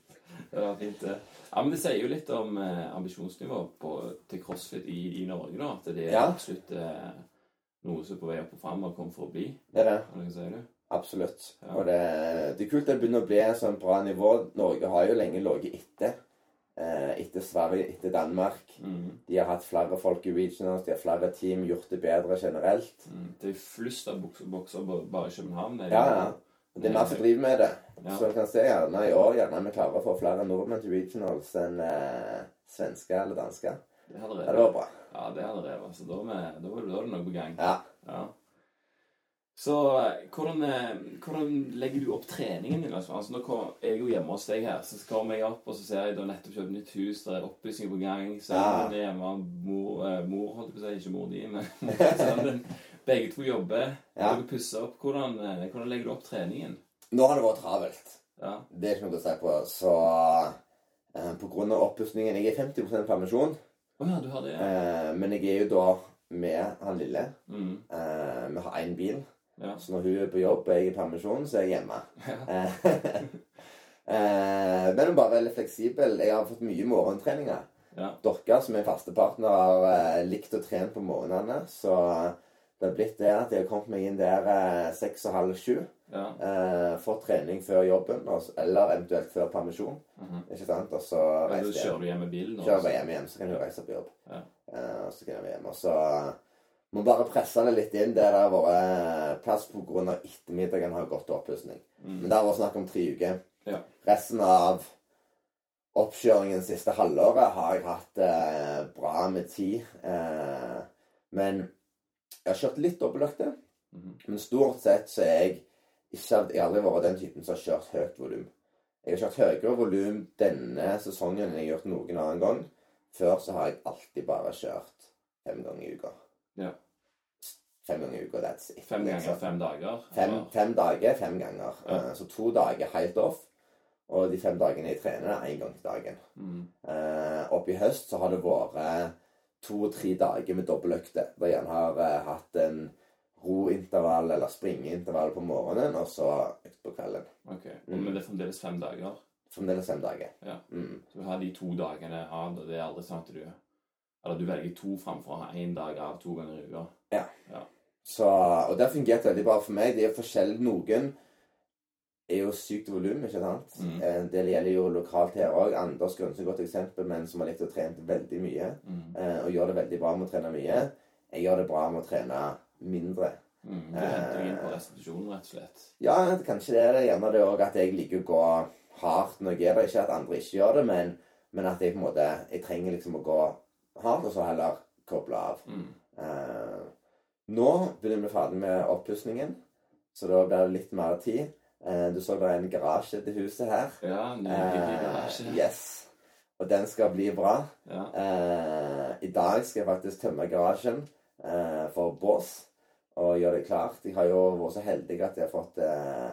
Speaker 2: Det hadde vært fint, det. Ja, men Det sier jo litt om eh, ambisjonsnivået til CrossFit i, i Norge, da. At det er
Speaker 1: Ja.
Speaker 2: absolutt eh, noe som er på vei opp og fram og kommer for å bli.
Speaker 1: Det er det.
Speaker 2: Sier du?
Speaker 1: Absolutt.
Speaker 2: Ja.
Speaker 1: Og det, det er kult det begynner å bli et sånt bra nivå. Norge har jo lenge ligget etter. Eh, etter Sverige, etter Danmark.
Speaker 2: Mm.
Speaker 1: De har hatt flere folk i regionals, de har flere team, gjort det bedre generelt.
Speaker 2: Mm. Det er flust av bokser, bokser bare i København.
Speaker 1: Ja, ja. Det er mer som driver med det.
Speaker 2: Ja.
Speaker 1: Så du kan se gjerne i år gjerne vi klarer å få flere nordmenn til regionals enn eh, svenske eller danske.
Speaker 2: Det hadde vært
Speaker 1: det bra.
Speaker 2: Ja, det hadde revet. Så da, er da, var det- er noe på gang.
Speaker 1: Ja.
Speaker 2: Ja. Så hvordan, eh, hvordan legger du opp treningen din? Altså, nå kom, jeg er jo hjemme hos deg her, så kommer jeg opp og så ser jeg da nettopp kjøpt nytt hus, der er oppussing på gang. Sønnen din er hjemme, mor, eh, mor holdt jeg på å si, ikke mor di, men *laughs* sønnen. Begge to jobber.
Speaker 1: Ja.
Speaker 2: Dere pusser opp. Hvordan, eh, hvordan legger du opp treningen?
Speaker 1: Nå har det vært travelt.
Speaker 2: Ja.
Speaker 1: Det er ikke noe å si på. Så eh, på grunn av oppussingen Jeg er 50% permisjon,
Speaker 2: Å ja, du har det? Ja.
Speaker 1: eh, men jeg er jo da med han lille.
Speaker 2: Mm.
Speaker 1: Eh, vi har én bil,
Speaker 2: Ja.
Speaker 1: så når hun er på jobb og jeg er i permisjon, så er jeg hjemme.
Speaker 2: Ja. *laughs*
Speaker 1: Eh, men hun bare veldig fleksibel. Jeg har fått mye morgentreninger.
Speaker 2: Ja.
Speaker 1: Dere som er faste partner, har eh, likt å trene på morgenene. Så det har blitt det at jeg har kommet meg inn der eh, seks og halv sju.
Speaker 2: Ja.
Speaker 1: Eh, trening før jobben, eller eventuelt før permisjon.
Speaker 2: Mhm.
Speaker 1: Ikke sant? Og så reiser jeg
Speaker 2: kjører du hjem med bilen? nå,
Speaker 1: kjører jeg hjem igjen, så kan hun reise på jobb.
Speaker 2: Ja.
Speaker 1: Eh, så kan jeg hjem. Og så må bare presse det litt inn. Det der har vært plass på grunn av ettermiddagen har gått til oppussing.
Speaker 2: Mm.
Speaker 1: Men det har vært snakk om tre uker.
Speaker 2: Ja.
Speaker 1: Resten av oppkjøringen siste halvåret har jeg hatt eh, bra med tid. Eh, men jeg har kjørt litt dobbeltøkter.
Speaker 2: Mhm.
Speaker 1: Men stort sett så er jeg ikke Jeg har aldri vært den typen som har kjørt høyt volum. Jeg har kjørt høyere volum denne sesongen enn jeg har gjort noen annen gang. Før så har jeg alltid bare kjørt fem ganger i uka.
Speaker 2: Ja.
Speaker 1: Fem ganger i uka, that's it.
Speaker 2: Fem ganger fem dager?
Speaker 1: Fem, fem dager, fem ganger.
Speaker 2: Ja.
Speaker 1: Eh, Så to dager helt off. Og de fem dagene jeg trener, én gang til dagen.
Speaker 2: Mm.
Speaker 1: Uh, oppe i høst så har det vært to-tre dager med dobbeltøkter. Der jeg har uh, hatt en rointervall eller springeintervall på morgenen, og så økt på kvelden.
Speaker 2: Ok. Men det er fremdeles fem dager?
Speaker 1: Fremdeles fem dager.
Speaker 2: Ja.
Speaker 1: Mm.
Speaker 2: Så du har de to dagene av, og det er aldri sånn at du Eller du velger to framfor å ha én dag av to ganger i uka?
Speaker 1: Så, og det har fungert veldig bra for meg. Det er forskjellig. Noen er jo sykt volum, ikke sant?
Speaker 2: Mm.
Speaker 1: Eh, Det gjelder jo lokalt her òg. Anders Grønse er et godt eksempel, men som har likt å trene veldig mye.
Speaker 2: Mm.
Speaker 1: eh, Og gjør det veldig bra med å trene mye. Jeg gjør det bra med å trene mindre.
Speaker 2: Mm. Du henter inn på
Speaker 1: restitusjonen
Speaker 2: restitusjon, rett og slett?
Speaker 1: Ja, kanskje det er det. Gjerne det òg at jeg liker å gå hardt når jeg er der. Ikke at andre ikke gjør det, men, men at jeg på en måte Jeg trenger liksom å gå hardt, og så heller koble av.
Speaker 2: Mm.
Speaker 1: Eh, nå begynner vi ferdig med oppussingen, så da blir det litt mer tid. Eh, du så det er en garasje til huset her.
Speaker 2: Ja, nydelig garasje.
Speaker 1: Eh, yes. Og den skal bli bra.
Speaker 2: Ja.
Speaker 1: Eh, I dag skal jeg faktisk tømme garasjen eh, for bås og gjøre det klart. Jeg har jo vært så heldig at jeg har fått eh,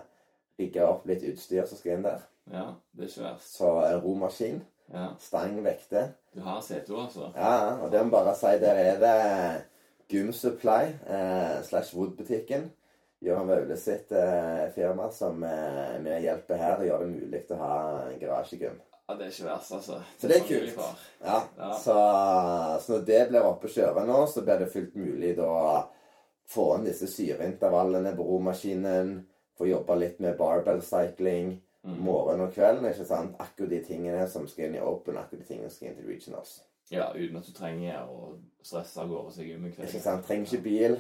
Speaker 1: rigga opp litt utstyr som skal inn der.
Speaker 2: ja, det er ikke verst.
Speaker 1: Så en romaskin,
Speaker 2: Ja.
Speaker 1: stang, vekter.
Speaker 2: Du har CTO, altså?
Speaker 1: Ja, og det må bare si der er det Gym Supply eh, slash Wood-butikken. Jørgen Vaule sitt eh, firma som eh, vi hjelper her og gjør det mulig å ha garasjegym.
Speaker 2: Ja, det er ikke verst, altså.
Speaker 1: Så det er kult. Ja,
Speaker 2: Ja.
Speaker 1: Så, så når det blir oppe og kjører nå, så blir det fullt mulig da få inn disse syreintervallene på romaskinen. Få jobbe litt med barbell cycling
Speaker 2: Mm.
Speaker 1: morgen og kvelden. ikke sant? Akkurat de tingene som skal inn i open, akkurat de tingene som skal inn til regionals.
Speaker 2: Ja, uten at du trenger å stresse av gårde seg om en kveld.
Speaker 1: Ikke sant? Trenger ikke bil.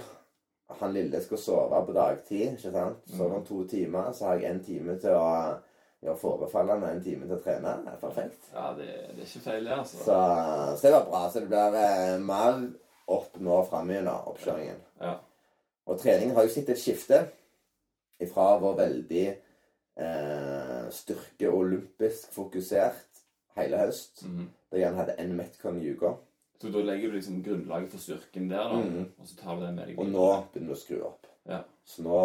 Speaker 1: Han lille skal sove på dagtid. ikke sant? Sover om to timer, så har jeg en time til å gjøre forefallene og en time til å trene. Det er perfekt.
Speaker 2: Ja, det, det er ikke feil, det, altså.
Speaker 1: Så, så det var bra. Så det blir eh, mer opp nå framme gjennom oppkjøringen.
Speaker 2: Ja.
Speaker 1: Og treningen har jo sett et skifte ifra å være veldig eh, styrke- olympisk fokusert hele høst.
Speaker 2: mm.
Speaker 1: Da jeg hadde en Metcon i uka.
Speaker 2: Så da legger du liksom grunnlaget for styrken der, da,
Speaker 1: mm.
Speaker 2: og så tar du den med deg
Speaker 1: Og nå begynner du å skru opp.
Speaker 2: Ja.
Speaker 1: Så nå,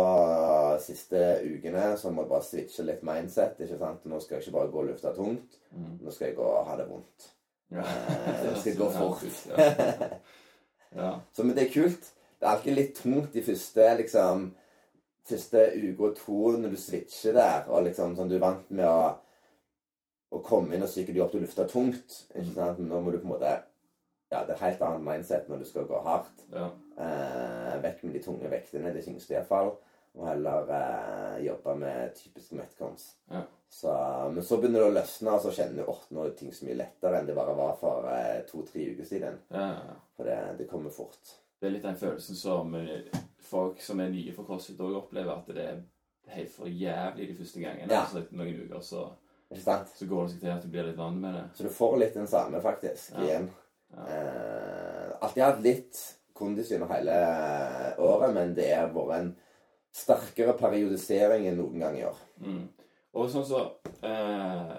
Speaker 1: siste ukene, så må jeg bare switche litt mindset. ikke sant? Nå skal jeg ikke bare gå og lufte tungt.
Speaker 2: Mm.
Speaker 1: Nå skal jeg gå og ha det vondt.
Speaker 2: Ja.
Speaker 1: Eh, det skal *laughs* gå fort.
Speaker 2: Ja. *laughs* ja.
Speaker 1: Så men det er kult. Det er alltid litt tungt de første liksom, første uke og to når du switcher der, og liksom sånn du er vant med å, å komme inn og psyke deg opp til å lufte tungt. ikke sant? Nå må du på en måte Ja, det er et helt annet mindset når du skal gå hardt.
Speaker 2: ja.
Speaker 1: Eh, vekk med de tunge vektene, det tyngste iallfall. Og heller eh, jobbe med typiske metcons.
Speaker 2: Ja.
Speaker 1: Så, men så begynner det å løsne, og så kjenner du at nå er ting så mye lettere enn det bare var for eh, to-tre uker siden.
Speaker 2: ja.
Speaker 1: For det, det kommer fort.
Speaker 2: Det er litt den følelsen som eh, folk som er nye for CrossFit òg opplever, at det er helt for jævlig de første gangene.
Speaker 1: Ja.
Speaker 2: Altså etter noen uker så, så går det seg til at du blir litt vant med det.
Speaker 1: Så du får litt den samme, faktisk,
Speaker 2: Ja.
Speaker 1: igjen.
Speaker 2: Ja.
Speaker 1: Eh, alltid hatt litt kondis gjennom hele året, men det har vært en sterkere periodisering enn noen gang i år.
Speaker 2: Mm. Og sånn så eh,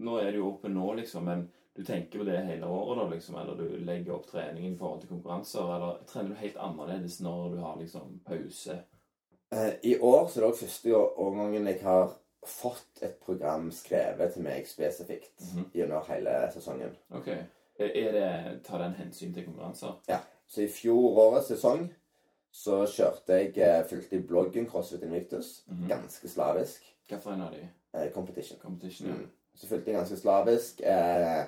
Speaker 2: Nå er det jo oppe nå, liksom, men du tenker på det hele året, da, liksom, eller du legger opp treningen i forhold til konkurranser, eller trener du helt annerledes når du har liksom pause?
Speaker 1: Eh, I år så er det også første årgangen jeg har fått et program skrevet til meg spesifikt
Speaker 2: Mhm.
Speaker 1: gjennom hele sesongen.
Speaker 2: Ok. Er det Tar den hensyn til konkurranser? Ja.
Speaker 1: Så i fjorårets sesong så kjørte jeg eh, fulgte i bloggen CrossFit Invictus.
Speaker 2: Mhm.
Speaker 1: Ganske slavisk.
Speaker 2: Hvilken av de?
Speaker 1: Eh, competition.
Speaker 2: Competition? Ja.
Speaker 1: Mm. Så fulgte jeg ganske slavisk. Eh,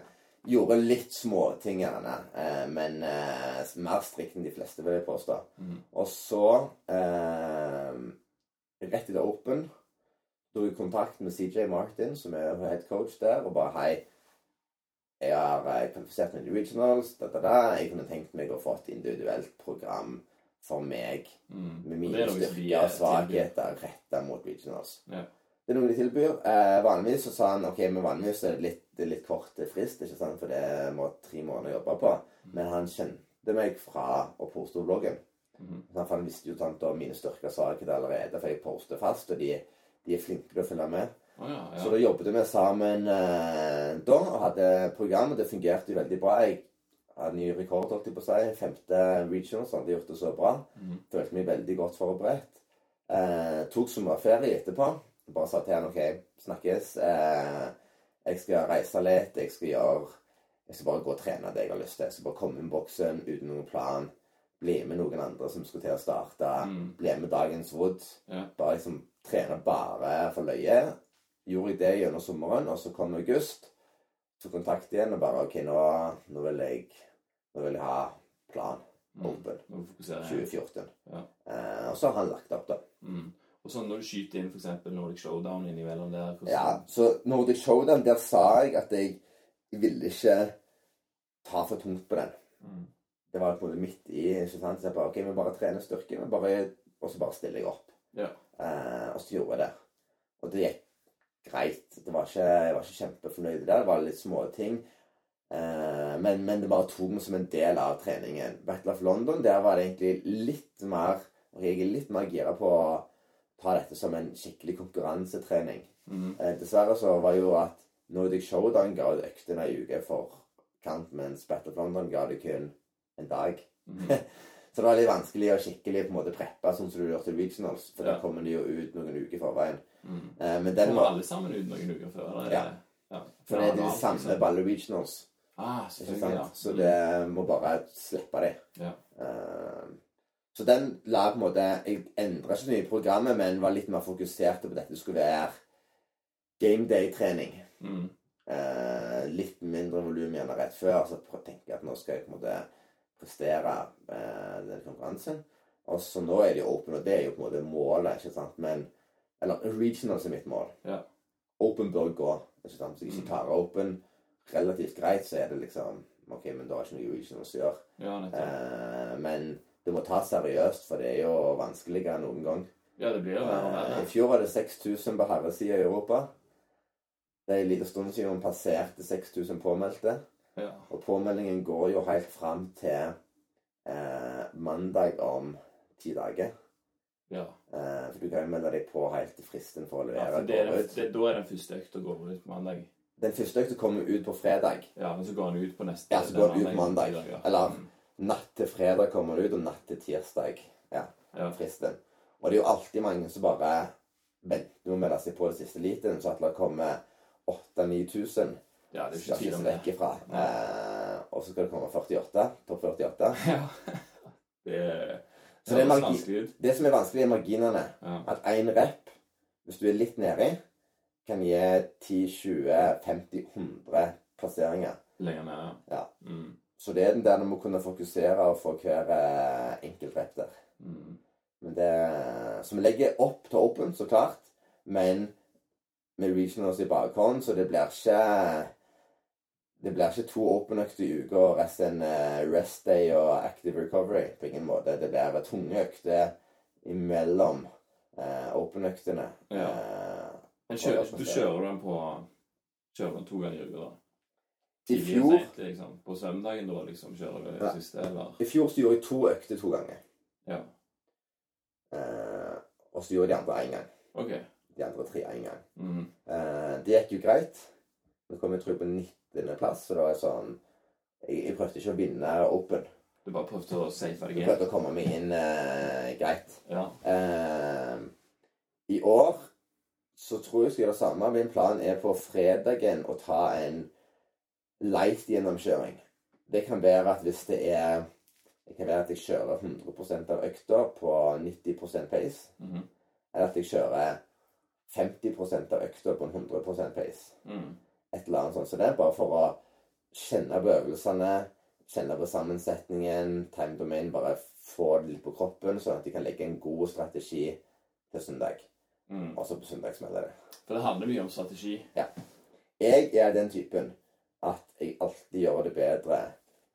Speaker 1: gjorde litt småting gjerne, eh, men eh, mer strikt enn de fleste, vil jeg påstå.
Speaker 2: Mm.
Speaker 1: Og så, eh, rett etter Open, tok jeg kontakt med CJ Martin, som er head coach der, og bare hei, jeg har eh, kvalifisert meg til regionals, da, da, da. Jeg kunne tenkt meg å få et individuelt program for meg
Speaker 2: Mm.
Speaker 1: med mine
Speaker 2: det er
Speaker 1: styrker
Speaker 2: er
Speaker 1: og svakheter retta mot regionals.
Speaker 2: Ja.
Speaker 1: Det er noe de tilbyr. Eh, vanligvis så sa han ok, med vanligvis er det litt, det er litt kort frist, ikke sant? for det må tre måneder jobbe på. Men han kjente meg fra å poste bloggen.
Speaker 2: Mm.
Speaker 1: -hmm. han visste jo sant, om mine styrker sa ikke det allerede, for jeg poster fast, og de, de er flinke til å følge med.
Speaker 2: Oh, ja,
Speaker 1: Så da jobbet vi sammen eh, da, og hadde program, og det fungerte veldig bra. Jeg hadde ny rekord, holdt jeg på å si. Femte regional, så hadde jeg gjort det så bra.
Speaker 2: Mhm.
Speaker 1: Følte meg veldig godt forberedt. Eh, tok sommerferie etterpå. Bare sa til han OK, snakkes. Eh, jeg skal reise litt. Jeg skal gjøre Jeg skal bare gå og trene det jeg har lyst til. Jeg skal bare komme inn boksen uten noen plan. Bli med noen andre som skal til å starte.
Speaker 2: Mm.
Speaker 1: Bli med dagens Wood.
Speaker 2: Ja.
Speaker 1: Bare liksom trene bare for løye. Gjorde jeg det gjennom sommeren, og så kom august. Så kontakt igjen og bare OK, nå, nå vil jeg Nå vil jeg ha plan
Speaker 2: Mm.
Speaker 1: open.
Speaker 2: Du
Speaker 1: 2014.
Speaker 2: Ja.
Speaker 1: Eh, og så har han lagt opp, da.
Speaker 2: Mm. Og sånn når du skyter inn f.eks. Nordic Showdown innimellom der hvordan-
Speaker 1: Ja, så Nordic Showdown, der sa jeg at jeg ville ikke ta for tungt på den.
Speaker 2: Mm.
Speaker 1: Det var på en måte midt i ikke sant? Så jeg bare OK, vi bare trener styrke, men bare, og så bare stiller jeg opp.
Speaker 2: Ja.
Speaker 1: Eh, og så gjorde jeg det. Og det gikk greit. Det var ikke, jeg var ikke kjempefornøyd der. Det var litt småting. Eh, men, men det bare tok meg som en del av treningen. Battle of London, der var det egentlig litt mer Jeg er litt mer gira på ta dette som en skikkelig konkurransetrening.
Speaker 2: Mm.
Speaker 1: Eh, dessverre så var jo at Nordic Showdown ga ut øktene ei uke for kant, mens Battle of London ga det kun en dag.
Speaker 2: Mm. *laughs*
Speaker 1: Så det var litt vanskelig å skikkelig på en måte preppe sånn som du gjør til regionals, for
Speaker 2: Ja.
Speaker 1: da kommer de jo ut noen uker i forveien.
Speaker 2: Mm.
Speaker 1: Eh, men den
Speaker 2: Kommer
Speaker 1: var
Speaker 2: alle sammen ut noen uker før? Eller?
Speaker 1: Ja.
Speaker 2: ja.
Speaker 1: For det er de samme
Speaker 2: liksom.
Speaker 1: balle regionals,
Speaker 2: Ah,
Speaker 1: så? Så det må bare slippe dem.
Speaker 2: Ja.
Speaker 1: Eh, så den la på en måte Jeg endra ikke så mye i programmet, men var litt mer fokusert på at dette skulle være game day-trening.
Speaker 2: Mm.
Speaker 1: Eh, litt mindre volum gjennom rett før. Så tenker jeg at nå skal jeg på en måte prestere eh, den konkurransen. Og så nå er det jo open, og det er jo på en måte målet, ikke sant. Men Eller regionals er mitt mål.
Speaker 2: Ja.
Speaker 1: Open bør gå. ikke sant. Så jeg ikke tar open relativt greit, så er det liksom OK, men da er det ikke noe regionals å gjøre.
Speaker 2: Ja.
Speaker 1: Eh, men det må tas seriøst, for det er jo vanskeligere enn noen gang.
Speaker 2: Ja, det blir jo verre
Speaker 1: Eh, I fjor var det 6000 på herresida i Europa. Det er en liten stund siden man passerte 6000 påmeldte.
Speaker 2: Ja.
Speaker 1: Og påmeldingen går jo helt fram til eh, mandag om ti dager.
Speaker 2: ja.
Speaker 1: Eh, for du kan jo melde deg på helt til fristen for å
Speaker 2: ja for det er, det, da er den første økta går ut på mandag.
Speaker 1: Den første økta kommer ut på fredag.
Speaker 2: Ja, men så går den ut på neste
Speaker 1: Ja, så går den ut mandag. Eller-
Speaker 2: Mm.
Speaker 1: Natt til fredag kommer det ut, og natt til tirsdag. Ja,
Speaker 2: Ja.
Speaker 1: fristen. Og det er jo alltid mange som bare venter med å melde seg på det siste liten, så at det kommer 8000-9000
Speaker 2: ja, det er ikke tvil om det.
Speaker 1: vekk ifra. Eh, og så skal det komme 48. Topp 48. *laughs*
Speaker 2: Ja. Det,
Speaker 1: Så det er
Speaker 2: vanskelig ut.
Speaker 1: Det som er vanskelig, er marginene.
Speaker 2: Ja.
Speaker 1: At én rep, hvis du er litt nedi, kan gi 10, 20, 50, 100 plasseringer.
Speaker 2: Lenger ned,
Speaker 1: Ja.
Speaker 2: Mm.
Speaker 1: Så det er den der du må kunne fokusere få hver eh, enkelt rep der.
Speaker 2: Mm.
Speaker 1: Men det, så vi legger opp til open, så klart. Men med regionals i bakhånd, så det blir ikke Det blir ikke to open-økter i uka og resten eh, rest day og active recovery. På ingen måte. Det blir tunge økter imellom eh, open-øktene.
Speaker 2: Ja.
Speaker 1: Eh,
Speaker 2: Men kjører, du kjører den på Kjører den to ganger i uka?
Speaker 1: I fjor,
Speaker 2: sent, liksom. På søndagen da liksom kjører du
Speaker 1: Ja.
Speaker 2: siste, eller?
Speaker 1: I fjor så gjorde jeg to økter to ganger.
Speaker 2: Ja.
Speaker 1: Eh, og så gjorde de andre én gang.
Speaker 2: OK.
Speaker 1: De andre tre én gang.
Speaker 2: Mm.
Speaker 1: Eh, det gikk jo greit. Nå kom jeg tror på 19.-plass, så det var sånn jeg, jeg prøvde ikke å vinne Open.
Speaker 2: Du bare prøvde å safe deg
Speaker 1: Jeg
Speaker 2: inn?
Speaker 1: prøvde å komme meg inn eh, greit.
Speaker 2: Ja.
Speaker 1: Eh, I år så tror jeg jeg skal gjøre det samme. Min plan er på fredagen å ta en light gjennomkjøring. Det kan være at hvis det er Det kan være at jeg kjører 100 av økta på 90% pace.
Speaker 2: -hmm.
Speaker 1: Eller at jeg kjører 50 av økta på 100% pace.
Speaker 2: Mm.
Speaker 1: et eller annet sånt. Så det er bare for å kjenne på øvelsene, kjenne på sammensetningen, time domain, bare få det litt på kroppen, sånn at de kan legge en god strategi til søndag.
Speaker 2: Mm.
Speaker 1: Også på søndag smeller det.
Speaker 2: For det handler mye om strategi. Ja.
Speaker 1: Jeg er den typen jeg alltid gjør det bedre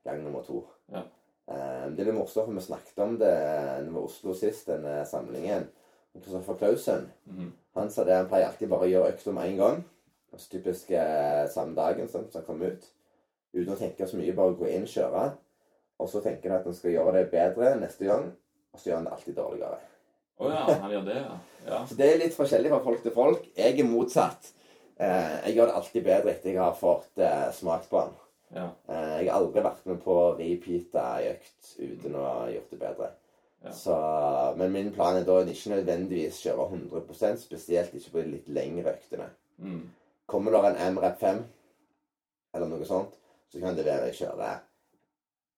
Speaker 1: gang nummer to.
Speaker 2: Ja.
Speaker 1: Eh, Det er litt morsomt, for vi snakket om det når vi var i Oslo sist, denne samlingen. Kristoffer Clausen,
Speaker 2: -hmm.
Speaker 1: han sa det han pleier alltid bare å gjøre økta med en gang. Altså typisk eh, samme dagen som han kom ut. Uten å tenke så mye, bare gå inn, kjøre. Og så tenker han at han skal gjøre det bedre neste gang, og så gjør han det alltid dårligere.
Speaker 2: Å ja, han gjør det, ja. ja.
Speaker 1: Så det er litt forskjellig fra folk til folk. Jeg er motsatt. Eh, jeg gjør det alltid bedre etter jeg har fått eh, smakt på den.
Speaker 2: ja.
Speaker 1: Eh, jeg har aldri vært med på å repeate ei økt uten å ha gjort det bedre.
Speaker 2: Ja.
Speaker 1: Så, men min plan er da ikke nødvendigvis kjøre 100% spesielt ikke på de litt lengre øktene.
Speaker 2: Mm.
Speaker 1: Kommer det en MREP 5 eller noe sånt, så kan det være jeg kjører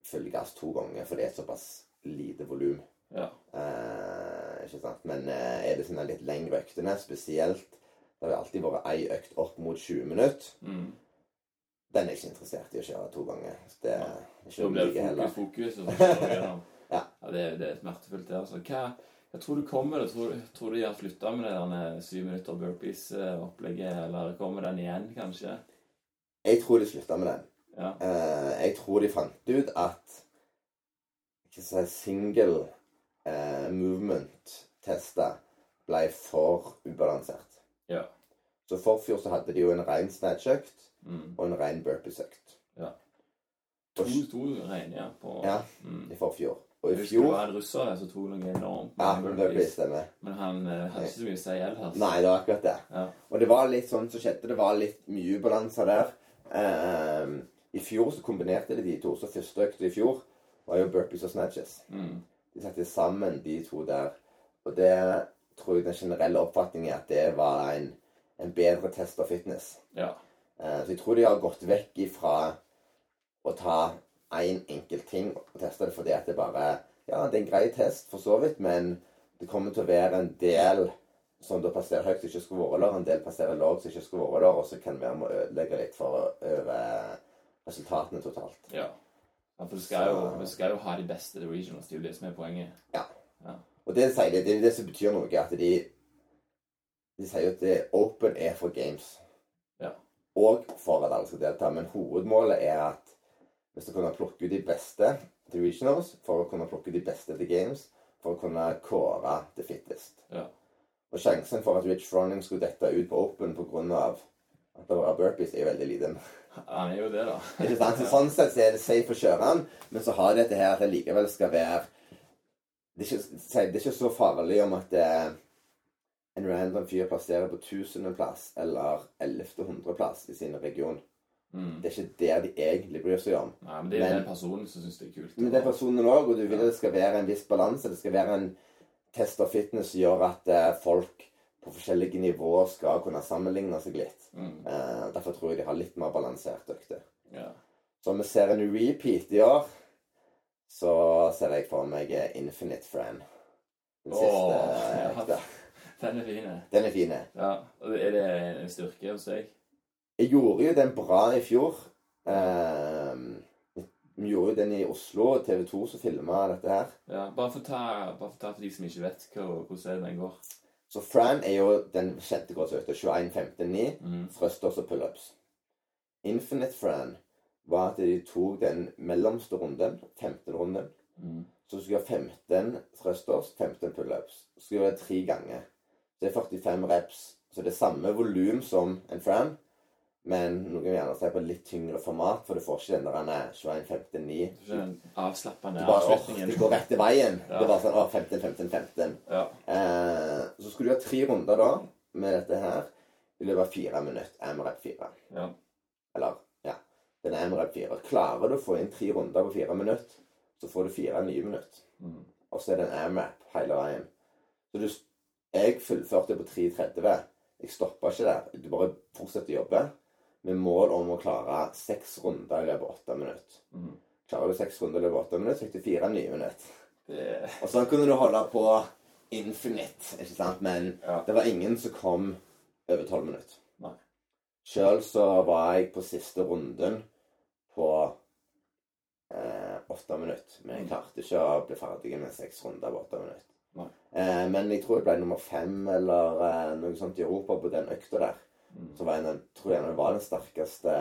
Speaker 1: full gass to ganger, for det er såpass lite volum.
Speaker 2: ja.
Speaker 1: Eh, ikke sant? Men er det sånn litt lengre øktene, spesielt Det har alltid vært ei økt opp mot 20 minutter.
Speaker 2: Mm.
Speaker 1: Den er jeg ikke interessert i å kjøre to ganger. Det er ikke
Speaker 2: Da blir
Speaker 1: like heller.
Speaker 2: fokus, fokus. Kjører. *laughs*
Speaker 1: Ja.
Speaker 2: ja det, er- det er smertefullt, det. altså. Hva, jeg tror du kommer? det? Tror, tror du de har slutta med det der syv minutter burpees-opplegget, eller kommer den igjen, kanskje?
Speaker 1: Jeg tror de slutta med den.
Speaker 2: Ja.
Speaker 1: Uh, jeg tror de fant ut at ikke si single uh, movement-tester ble for ubalansert.
Speaker 2: Ja.
Speaker 1: Så forfjor så hadde de jo en ren snatch-økt
Speaker 2: Mm.
Speaker 1: og en ren burpees-økt.
Speaker 2: To, to regner ja. på.
Speaker 1: Ja,
Speaker 2: Mm.
Speaker 1: i forfjor. Og i
Speaker 2: husker
Speaker 1: fjor
Speaker 2: Han en russer som tok noe enormt.
Speaker 1: Ja, burpees stemmer.
Speaker 2: Men han eh, hadde ikke så mye å si ellers.
Speaker 1: Nei, det var akkurat det.
Speaker 2: Ja.
Speaker 1: Og det var litt sånn som skjedde. Det var litt mye ubalanse der. Um, I fjor så kombinerte de de to. Så første økta i fjor var jo burpees og snatches.
Speaker 2: Mm.
Speaker 1: De satte sammen de to der. Og det tror jeg den generelle oppfatningen er at det var en, en bedre test av fitness.
Speaker 2: ja.
Speaker 1: Uh, så jeg tror de har gått vekk ifra å ta én enkelt ting og teste det fordi at det bare Ja, det er en grei test, for så vidt, men det kommer til å være en del som da passerer høyt, som ikke skulle vært der, en del passerer lavt, som ikke skulle vært der, og så kan vi være med å ødelegge litt for over resultatene totalt.
Speaker 2: ja. ja for du skal, jo, skal jo ha de beste regionals. Det er jo det som er poenget.
Speaker 1: Og det sier de, det er det som betyr noe, at de De sier jo at det open er for games.
Speaker 2: Ja.
Speaker 1: Og for at alle skal delta. Men hovedmålet er at vi skal kunne plukke ut de beste til regionals, for å kunne plukke ut de beste til games, for å kunne kåre the fittest.
Speaker 2: Ja.
Speaker 1: Og sjansen for at Rich Froning skulle dette ut på open pga. at det var burpees, er jo veldig liten.
Speaker 2: Han er jo det, da.
Speaker 1: Ikke sant? Så sånn sett så er det safe å kjøre den, men så har de dette her at det likevel skal være Det er ikke, det er ikke så farlig om at eh, en random fyr plasserer på tusendeplass eller ellevte hundreplass i sin region.
Speaker 2: Mm.
Speaker 1: Det er ikke det de egentlig bryr seg om.
Speaker 2: Nei, men det er
Speaker 1: Men-
Speaker 2: den personen som syns det er kult.
Speaker 1: Men det er personen òg, og du vil det skal være en viss balanse. Det skal være en test av fitness som gjør at eh, folk på forskjellige nivåer skal kunne sammenligne seg litt.
Speaker 2: Mm.
Speaker 1: Eh, derfor tror jeg de har litt mer balansert økter.
Speaker 2: Ja.
Speaker 1: Så vi ser en repeat i år, så ser jeg for meg eh, Infinite Fran. *laughs* Den
Speaker 2: oh,
Speaker 1: siste
Speaker 2: ja.
Speaker 1: eh.
Speaker 2: Den er fin.
Speaker 1: Den er fin.
Speaker 2: Ja. Og Er det en styrke hos deg?
Speaker 1: Jeg gjorde jo den bra i fjor. Um, vi gjorde jo den i Oslo, TV 2 som filma dette her.
Speaker 2: Ja. Bare for å ta, bare for, ta for de som ikke vet hva, hvordan den går.
Speaker 1: Så Fran er jo den kjente gåseøkta. 21-15-9.
Speaker 2: Mm.
Speaker 1: Thrusters og pullups. Infinite Fran var at de tok den mellomste runden, 15 runden.
Speaker 2: Mm.
Speaker 1: Så du jeg ha 15 thrusters, 15 pullups. Så skulle gjøre det tre ganger. Så det er 45 reps. Så det er samme volum som en fram, men noen vil gjerne si på litt tyngre format, for du får ikke den der 21-15-9.
Speaker 2: Den avslappende avslutningen.
Speaker 1: det går rett i veien.
Speaker 2: Ja.
Speaker 1: Det var sånn, 15, 15, 15.
Speaker 2: Ja.
Speaker 1: Eh, så skulle du ha tre runder da, med dette her, i løpet av fire minutter. MREP 4.
Speaker 2: Ja.
Speaker 1: Eller, den er 4. Klarer du å få inn tre runder på fire minutter, så får du fire nye minutter.
Speaker 2: Mm.
Speaker 1: Og så er det en AMRAP hele veien. Så du, jeg fullførte på 3.30. Jeg stoppa ikke der. Du bare fortsetter å jobbe med mål om å klare seks runder i løpet av åtte minutter.
Speaker 2: Mm.
Speaker 1: Klarer du seks runder i løpet av åtte minutter, fikk du fire nye minutter.
Speaker 2: Yeah.
Speaker 1: Og sånn kunne du holde på infinite, ikke sant? Men
Speaker 2: ja.
Speaker 1: det var ingen som kom over tolv minutter. Sjøl så var jeg på siste runden på eh, åtte minutter. Men jeg
Speaker 2: Mm.
Speaker 1: klarte ikke å bli ferdig med seks runder på åtte minutter. Eh, men jeg tror jeg ble nummer fem eller eh, noe sånt i Europa på den økta der.
Speaker 2: Mm.
Speaker 1: Så var jeg, den- tror jeg det var den sterkeste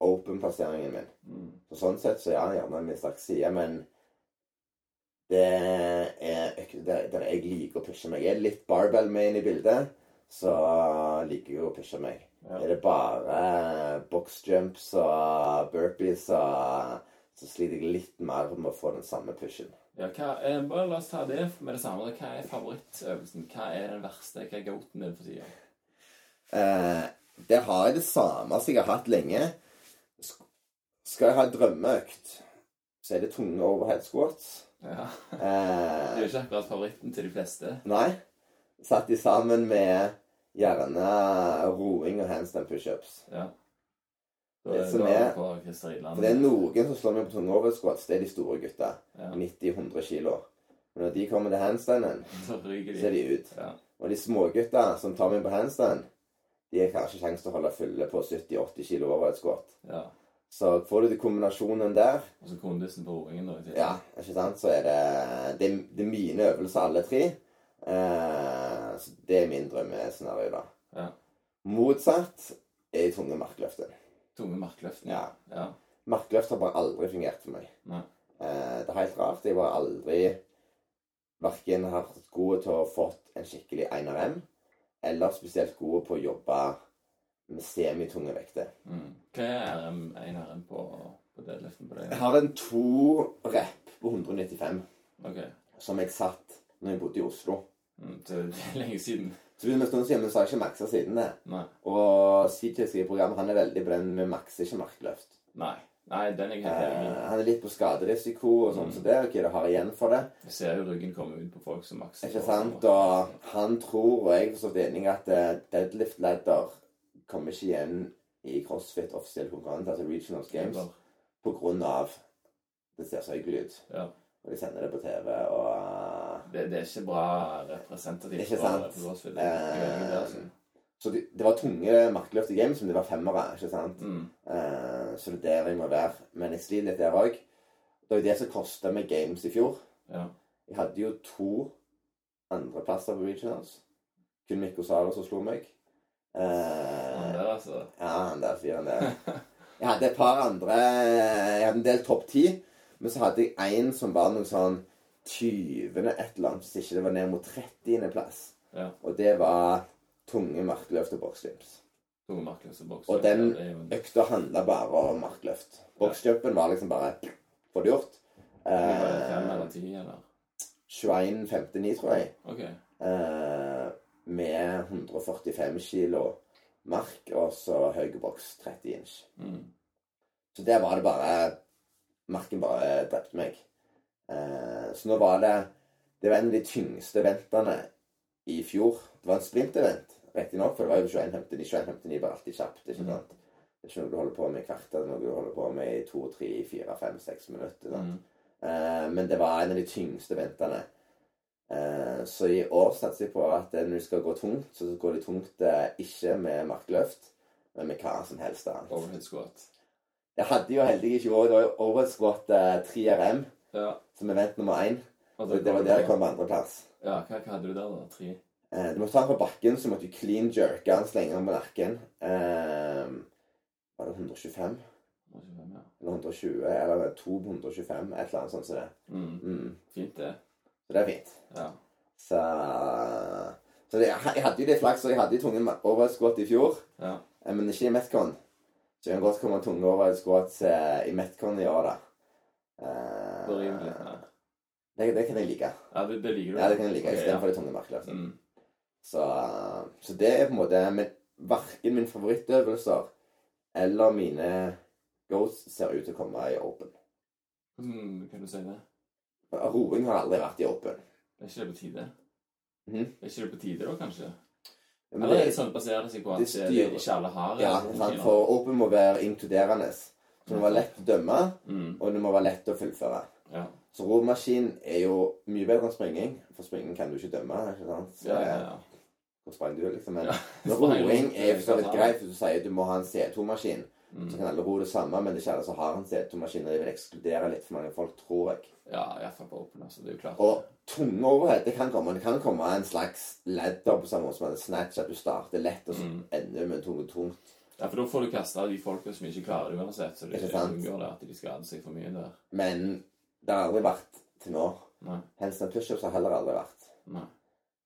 Speaker 1: open-plasseringen min.
Speaker 2: Mm.
Speaker 1: Så sånn sett så ja, gjerne min sterke side, men det er øk- der, der jeg liker å pushe meg. Jeg er litt barbell med inn i bildet, så liker jo å pushe meg.
Speaker 2: Ja.
Speaker 1: Er det bare boxjumps og burpees, så, så sliter jeg litt mer med å få den samme pushen.
Speaker 2: Ja, hva, eh, bare la oss ta det med det samme. Hva er favorittøvelsen? Hva er den verste? Hva er goaten din for tida?
Speaker 1: Eh, der har jeg det samme som jeg har hatt lenge. Sk- Skal jeg ha en drømmeøkt, så er det tunge overhead squats.
Speaker 2: Ja. Det
Speaker 1: Eh,
Speaker 2: er jo ikke akkurat favoritten til de fleste.
Speaker 1: nei. Satt de sammen med gjerne roing og handstand pushups.
Speaker 2: Ja.
Speaker 1: Det
Speaker 2: er.
Speaker 1: For det er noen som slår meg på overhead squats. Det er de store gutta.
Speaker 2: Ja.
Speaker 1: 90-100 kilo. Men når de kommer til handstanden, *laughs*
Speaker 2: Så ser
Speaker 1: så er
Speaker 2: de.
Speaker 1: ut.
Speaker 2: Ja.
Speaker 1: Og de smågutta som tar meg på handstand, de har kanskje sjanse til å holde fulle på 70-80 kilo overhead squat.
Speaker 2: ja.
Speaker 1: Så får du til kombinasjonen der,
Speaker 2: Og så kondisen på roingen, da.
Speaker 1: ja, ikke sant, så er det Det, det er mine øvelser, alle tre. Eh, så det er min drømmescenario, da.
Speaker 2: Ja.
Speaker 1: Motsatt er de tunge markløften.
Speaker 2: Tunge markløften.
Speaker 1: Ja.
Speaker 2: ja.
Speaker 1: Markløft har bare aldri fungert for meg.
Speaker 2: Nei.
Speaker 1: Eh, det er helt rart. Jeg var aldri verken vært god til å ha fått en skikkelig 1RM, eller spesielt god på å jobbe med semitunge vekter.
Speaker 2: Mm. Hva er RM, en RM på, på deadliften på
Speaker 1: Jeg har en to rep på 195
Speaker 2: okay.
Speaker 1: som jeg satt når jeg bodde i Oslo.
Speaker 2: Mm. Det er lenge siden.
Speaker 1: Så begynner vi stå stund siden, men så har jeg ikke maksa siden det.
Speaker 2: Nei.
Speaker 1: Og skriver han er veldig på den med makser ikke markløft.
Speaker 2: Nei. Nei, den er jeg helt enig i.
Speaker 1: Eh, han er litt på skaderisiko og sånn,
Speaker 2: Mm.
Speaker 1: så det er ikke det har igjen for det.
Speaker 2: Jeg ser jo ryggen komme ut på folk som makser.
Speaker 1: Ikke sant? Og han tror, og jeg er forstått enig at eh, deadlift ladder kommer ikke igjen i CrossFit offisiell konkurranse, altså Regionals Games, på grunn av det ser så hyggelig ut.
Speaker 2: Ja.
Speaker 1: Og de sender det på TV, og
Speaker 2: Det, det er ikke bra representativt.
Speaker 1: Ikke sant?
Speaker 2: for for det,
Speaker 1: eh, Så det, det var tunge markløft i games, men det var femmere, ikke sant?
Speaker 2: Mm.
Speaker 1: Eh, så det er der jeg må være. Men jeg sliter litt der òg. Det var jo det som kosta meg games i fjor.
Speaker 2: Ja.
Speaker 1: Jeg hadde jo to andreplasser på regionals. Kun Mikko Salo som slo meg. Eh,
Speaker 2: Han der, altså.
Speaker 1: ja, han der fyren der. *laughs* Jeg hadde et par andre Jeg hadde en del topp ti. Men så hadde jeg én som var noe sånn 20. et eller annet, hvis ikke det var ned mot 30. plass.
Speaker 2: Ja.
Speaker 1: Og det var tunge markløft og boksjumps.
Speaker 2: Tunge
Speaker 1: Og den
Speaker 2: er jo
Speaker 1: Økta handla bare om markløft. Boksjumpen var liksom bare få det gjort. Eh,
Speaker 2: Fem eller ti, eller?
Speaker 1: 21,59, tror jeg.
Speaker 2: Okay.
Speaker 1: Eh, med 145 kilo mark og så høy boks 30 inch.
Speaker 2: Mm.
Speaker 1: Så der var det bare Marken bare drepte meg. Eh, så nå var det Det var en av de tyngste eventene i fjor. Det var en sprintevent, riktignok, for det var jo 21,59. 21,59 var alltid kjapt. ikke
Speaker 2: Mm.
Speaker 1: sant? Det er ikke noe du holder på med i kvarter, er noe du holder på med i to, tre, fire, fem, seks minutter. sant?
Speaker 2: Mm.
Speaker 1: Eh, men det var en av de tyngste eventene. Eh, så i år satser jeg på at når du skal gå tungt, så går det tungt ikke med markløft, men med hva som helst annet.
Speaker 2: Overhead squat.
Speaker 1: Jeg hadde jo heldigvis i år overhead squat eh, 3RM
Speaker 2: Ja.
Speaker 1: som event nummer én.
Speaker 2: Og
Speaker 1: det var der jeg kom på andreplass.
Speaker 2: Ja, hva, hva hadde du der, da? Tre?
Speaker 1: Eh, du måtte ta den på bakken, så måtte du clean jerke den, slenge den på nakken. Eh, var det 125?
Speaker 2: 125, ja.
Speaker 1: Eller 120? Eller 225? Et eller annet sånt som det.
Speaker 2: Mm.
Speaker 1: Mm.
Speaker 2: Fint, det.
Speaker 1: Så det er fint.
Speaker 2: Ja.
Speaker 1: Så, så det, jeg hadde jo det flaks, og jeg hadde jo tungen over et skudd i fjor,
Speaker 2: ja.
Speaker 1: eh, men ikke i Metcon. Så jeg kan godt komme tunge overhead squats eh, i Metcon i år, da.
Speaker 2: Det rimelig. Ja.
Speaker 1: det, det kan jeg like.
Speaker 2: ja, det, det liker du?
Speaker 1: Ja, det kan jeg like,
Speaker 2: Ok,
Speaker 1: istedenfor
Speaker 2: ja.
Speaker 1: de tunge markløftene.
Speaker 2: Mm.
Speaker 1: Så, så det er på en måte Men verken mine favorittøvelser eller mine goats ser ut til å komme i open.
Speaker 2: Hvordan kan du si det?
Speaker 1: Roing har aldri vært i open.
Speaker 2: Er ikke det på tide?
Speaker 1: Mhm.
Speaker 2: Er ikke det på tide, da, kanskje?
Speaker 1: Men
Speaker 2: Eller er
Speaker 1: det-
Speaker 2: sånn baserer seg på at
Speaker 1: det styrer-
Speaker 2: ikke alle har
Speaker 1: Ja, sant? for open må være inkluderende. Så det må være lett å dømme,
Speaker 2: Mm.
Speaker 1: og det må være lett å fullføre.
Speaker 2: Ja.
Speaker 1: Så romaskin er jo mye bedre enn springing, for springing kan du ikke dømme. ikke sant? Så,
Speaker 2: Ja, ja, ja.
Speaker 1: Hvor sprang du, liksom? Men,
Speaker 2: Ja. *laughs*
Speaker 1: roing er jo så
Speaker 2: eh,
Speaker 1: greit, hvis du sier du må ha en C2-maskin. Så
Speaker 2: Mm.
Speaker 1: kan alle ro det samme, men det er ikke alle som har en C2-maskin. og Det vil ekskludere litt for mange folk, tror jeg.
Speaker 2: Ja, iallfall på åpen. altså, Det er jo klart.
Speaker 1: Og tunge overhead, det kan komme. Det kan komme en slags ladder på samme måte som en snatch, at du starter lett og så
Speaker 2: Mm.
Speaker 1: ender med tunge tungt.
Speaker 2: Ja, for da får du kasta de folka som ikke klarer det uansett. Så det
Speaker 1: sant?
Speaker 2: unngår det at de skader seg for mye der.
Speaker 1: Men det har aldri vært til nå
Speaker 2: Nei.
Speaker 1: Handstand pushups har heller aldri vært.
Speaker 2: Nei.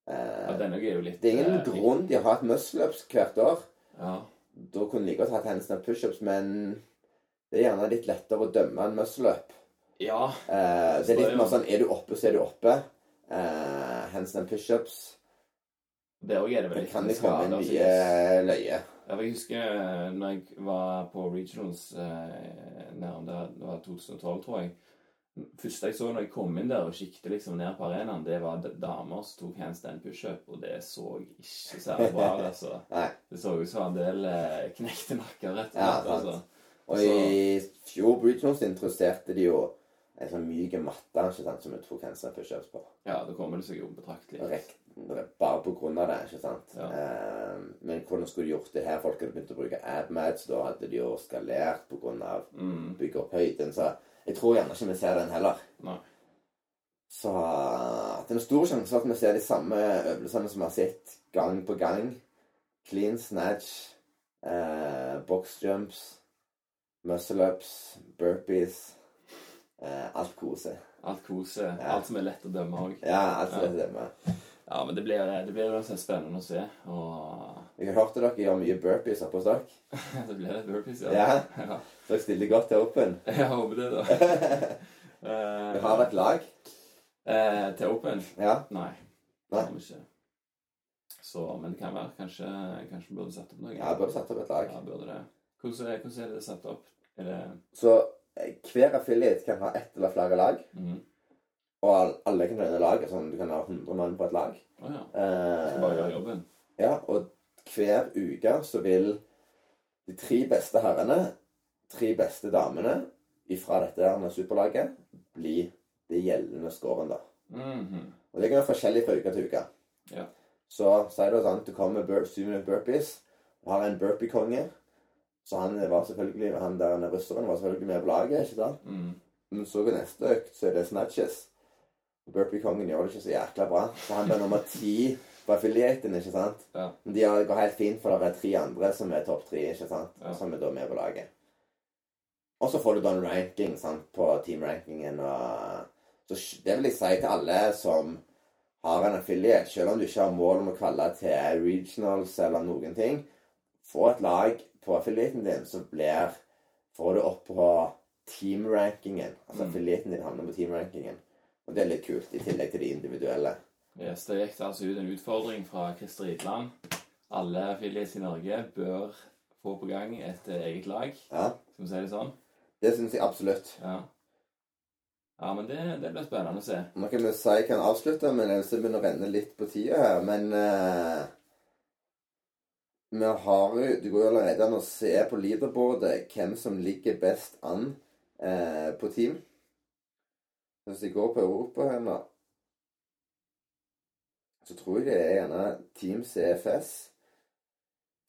Speaker 1: Eh,
Speaker 2: litt
Speaker 1: det er ingen
Speaker 2: eh,
Speaker 1: grunn til å ha et muscle-ups hvert år.
Speaker 2: Ja.
Speaker 1: Da kunne de godt hatt handstand pushups, men det er gjerne litt lettere å dømme en muscle-up.
Speaker 2: ja.
Speaker 1: Eh, det er litt mer sånn Er du oppe, så er du oppe. Eh, handstand pushups
Speaker 2: Det òg er det vel litt
Speaker 1: kan det komme
Speaker 2: inn
Speaker 1: mye løye.
Speaker 2: Jeg husker eh, når jeg var på regionals eh, nærmere, det var 2012, tror jeg. Første jeg så når jeg kom inn der og kikket liksom ned på arenaen, det var damer som tok handstand pushup, og det så ikke særlig bra ut. Altså. *laughs* Det så ut som en del eh, knekte nakker, rett og slett.
Speaker 1: Ja,
Speaker 2: altså.
Speaker 1: Og i fjor Bridgeons interesserte de jo en sånn myk matte ikke sant, som vi tok handstand pushups på.
Speaker 2: Ja, da kommer det seg jo betraktelig.
Speaker 1: Bare på grunn av det, ikke sant.
Speaker 2: Ja.
Speaker 1: Um, men hvordan skulle de gjort det her? Folk hadde begynt å bruke AdMads, da hadde de jo skalert på grunn av
Speaker 2: Mm,
Speaker 1: bygge opp høyden, så jeg tror gjerne ikke vi ser den heller.
Speaker 2: nei.
Speaker 1: Så det er en stor sjanse for at vi ser de samme øvelsene som vi har sett gang på gang. Clean snatch, eh, box jumps, muscle-ups, burpees. Eh, alt kose.
Speaker 2: Alt kose.
Speaker 1: Ja.
Speaker 2: Alt som er lett å dømme òg.
Speaker 1: Ja, alt som er lett å stemmer.
Speaker 2: Ja, men det blir, det blir uansett spennende å se. Og
Speaker 1: Jeg hørte dere gjør mye burpees hos *laughs* dere.
Speaker 2: det blir litt burpees, ja.
Speaker 1: Ja. *laughs*
Speaker 2: ja.
Speaker 1: Dere stiller godt til Open. *laughs*
Speaker 2: Jeg håper det, da.
Speaker 1: Vi
Speaker 2: Eh,
Speaker 1: har dere lag?
Speaker 2: eh, til Open?
Speaker 1: Ja.
Speaker 2: Nei. Det
Speaker 1: Nei.
Speaker 2: har vi ikke. Så, men det kan være. Kanskje, kanskje vi burde sette opp noe.
Speaker 1: Ja, burde sette opp et lag.
Speaker 2: Ja, burde det. Hvordan er, hvordan er det satt opp? Er det
Speaker 1: Så eh, hver affiliate kan ha ett eller flere lag.
Speaker 2: mhm.
Speaker 1: Og alle kan trene laget. Sånn du kan ha 100 mann på et lag.
Speaker 2: Oh, ja.
Speaker 1: Eh,
Speaker 2: Skal bare gjøre jobben?
Speaker 1: Ja, og hver uke så vil de tre beste herrene, tre beste damene fra dette der superlaget bli det gjeldende scoren, da.
Speaker 2: Mhm.
Speaker 1: Og det kan være forskjellig fra uke til uke.
Speaker 2: Ja.
Speaker 1: Så sier du sånn, du kommer med syv minutter burpees, og har en burpee-konge. Så han var selvfølgelig, han der russeren var selvfølgelig med på laget, ikke sant?
Speaker 2: Mm.
Speaker 1: Men så går neste økt, så er det snatches. Burpee-kongen gjør det ikke så jækla bra. Så han ble nummer ti på affiliaten, ikke sant?
Speaker 2: Ja.
Speaker 1: Men de har- går helt fint, for det er tre andre som er topp tre, ikke sant?
Speaker 2: Ja.
Speaker 1: Som er da med på laget. Og så får du da en ranking sant, på teamrankingen. og... Så det vil jeg si til alle som har en affiliate, selv om du ikke har mål om å kvalle til regionals eller noen ting, få et lag på affiliaten din, så blir får du opp på teamrankingen. Altså
Speaker 2: Mm.
Speaker 1: affiliaten din havner på teamrankingen. Og det er litt kult, i tillegg til de individuelle.
Speaker 2: Yes, det gikk altså ut en utfordring fra Christer Idland. Alle affiliates i Norge bør få på gang et eh, eget lag.
Speaker 1: Ja,
Speaker 2: Skal vi si det sånn?
Speaker 1: det syns jeg absolutt.
Speaker 2: Ja. Ja, men det, det blir spennende å se.
Speaker 1: Nå kan vi si jeg kan avslutte, men jeg begynner å renne litt på tida her. Men vi har jo Det går jo allerede an å se på leaderboardet hvem som ligger best an uh, på team. Hvis jeg går på Europa her nå, så tror jeg det er gjerne Team CFS.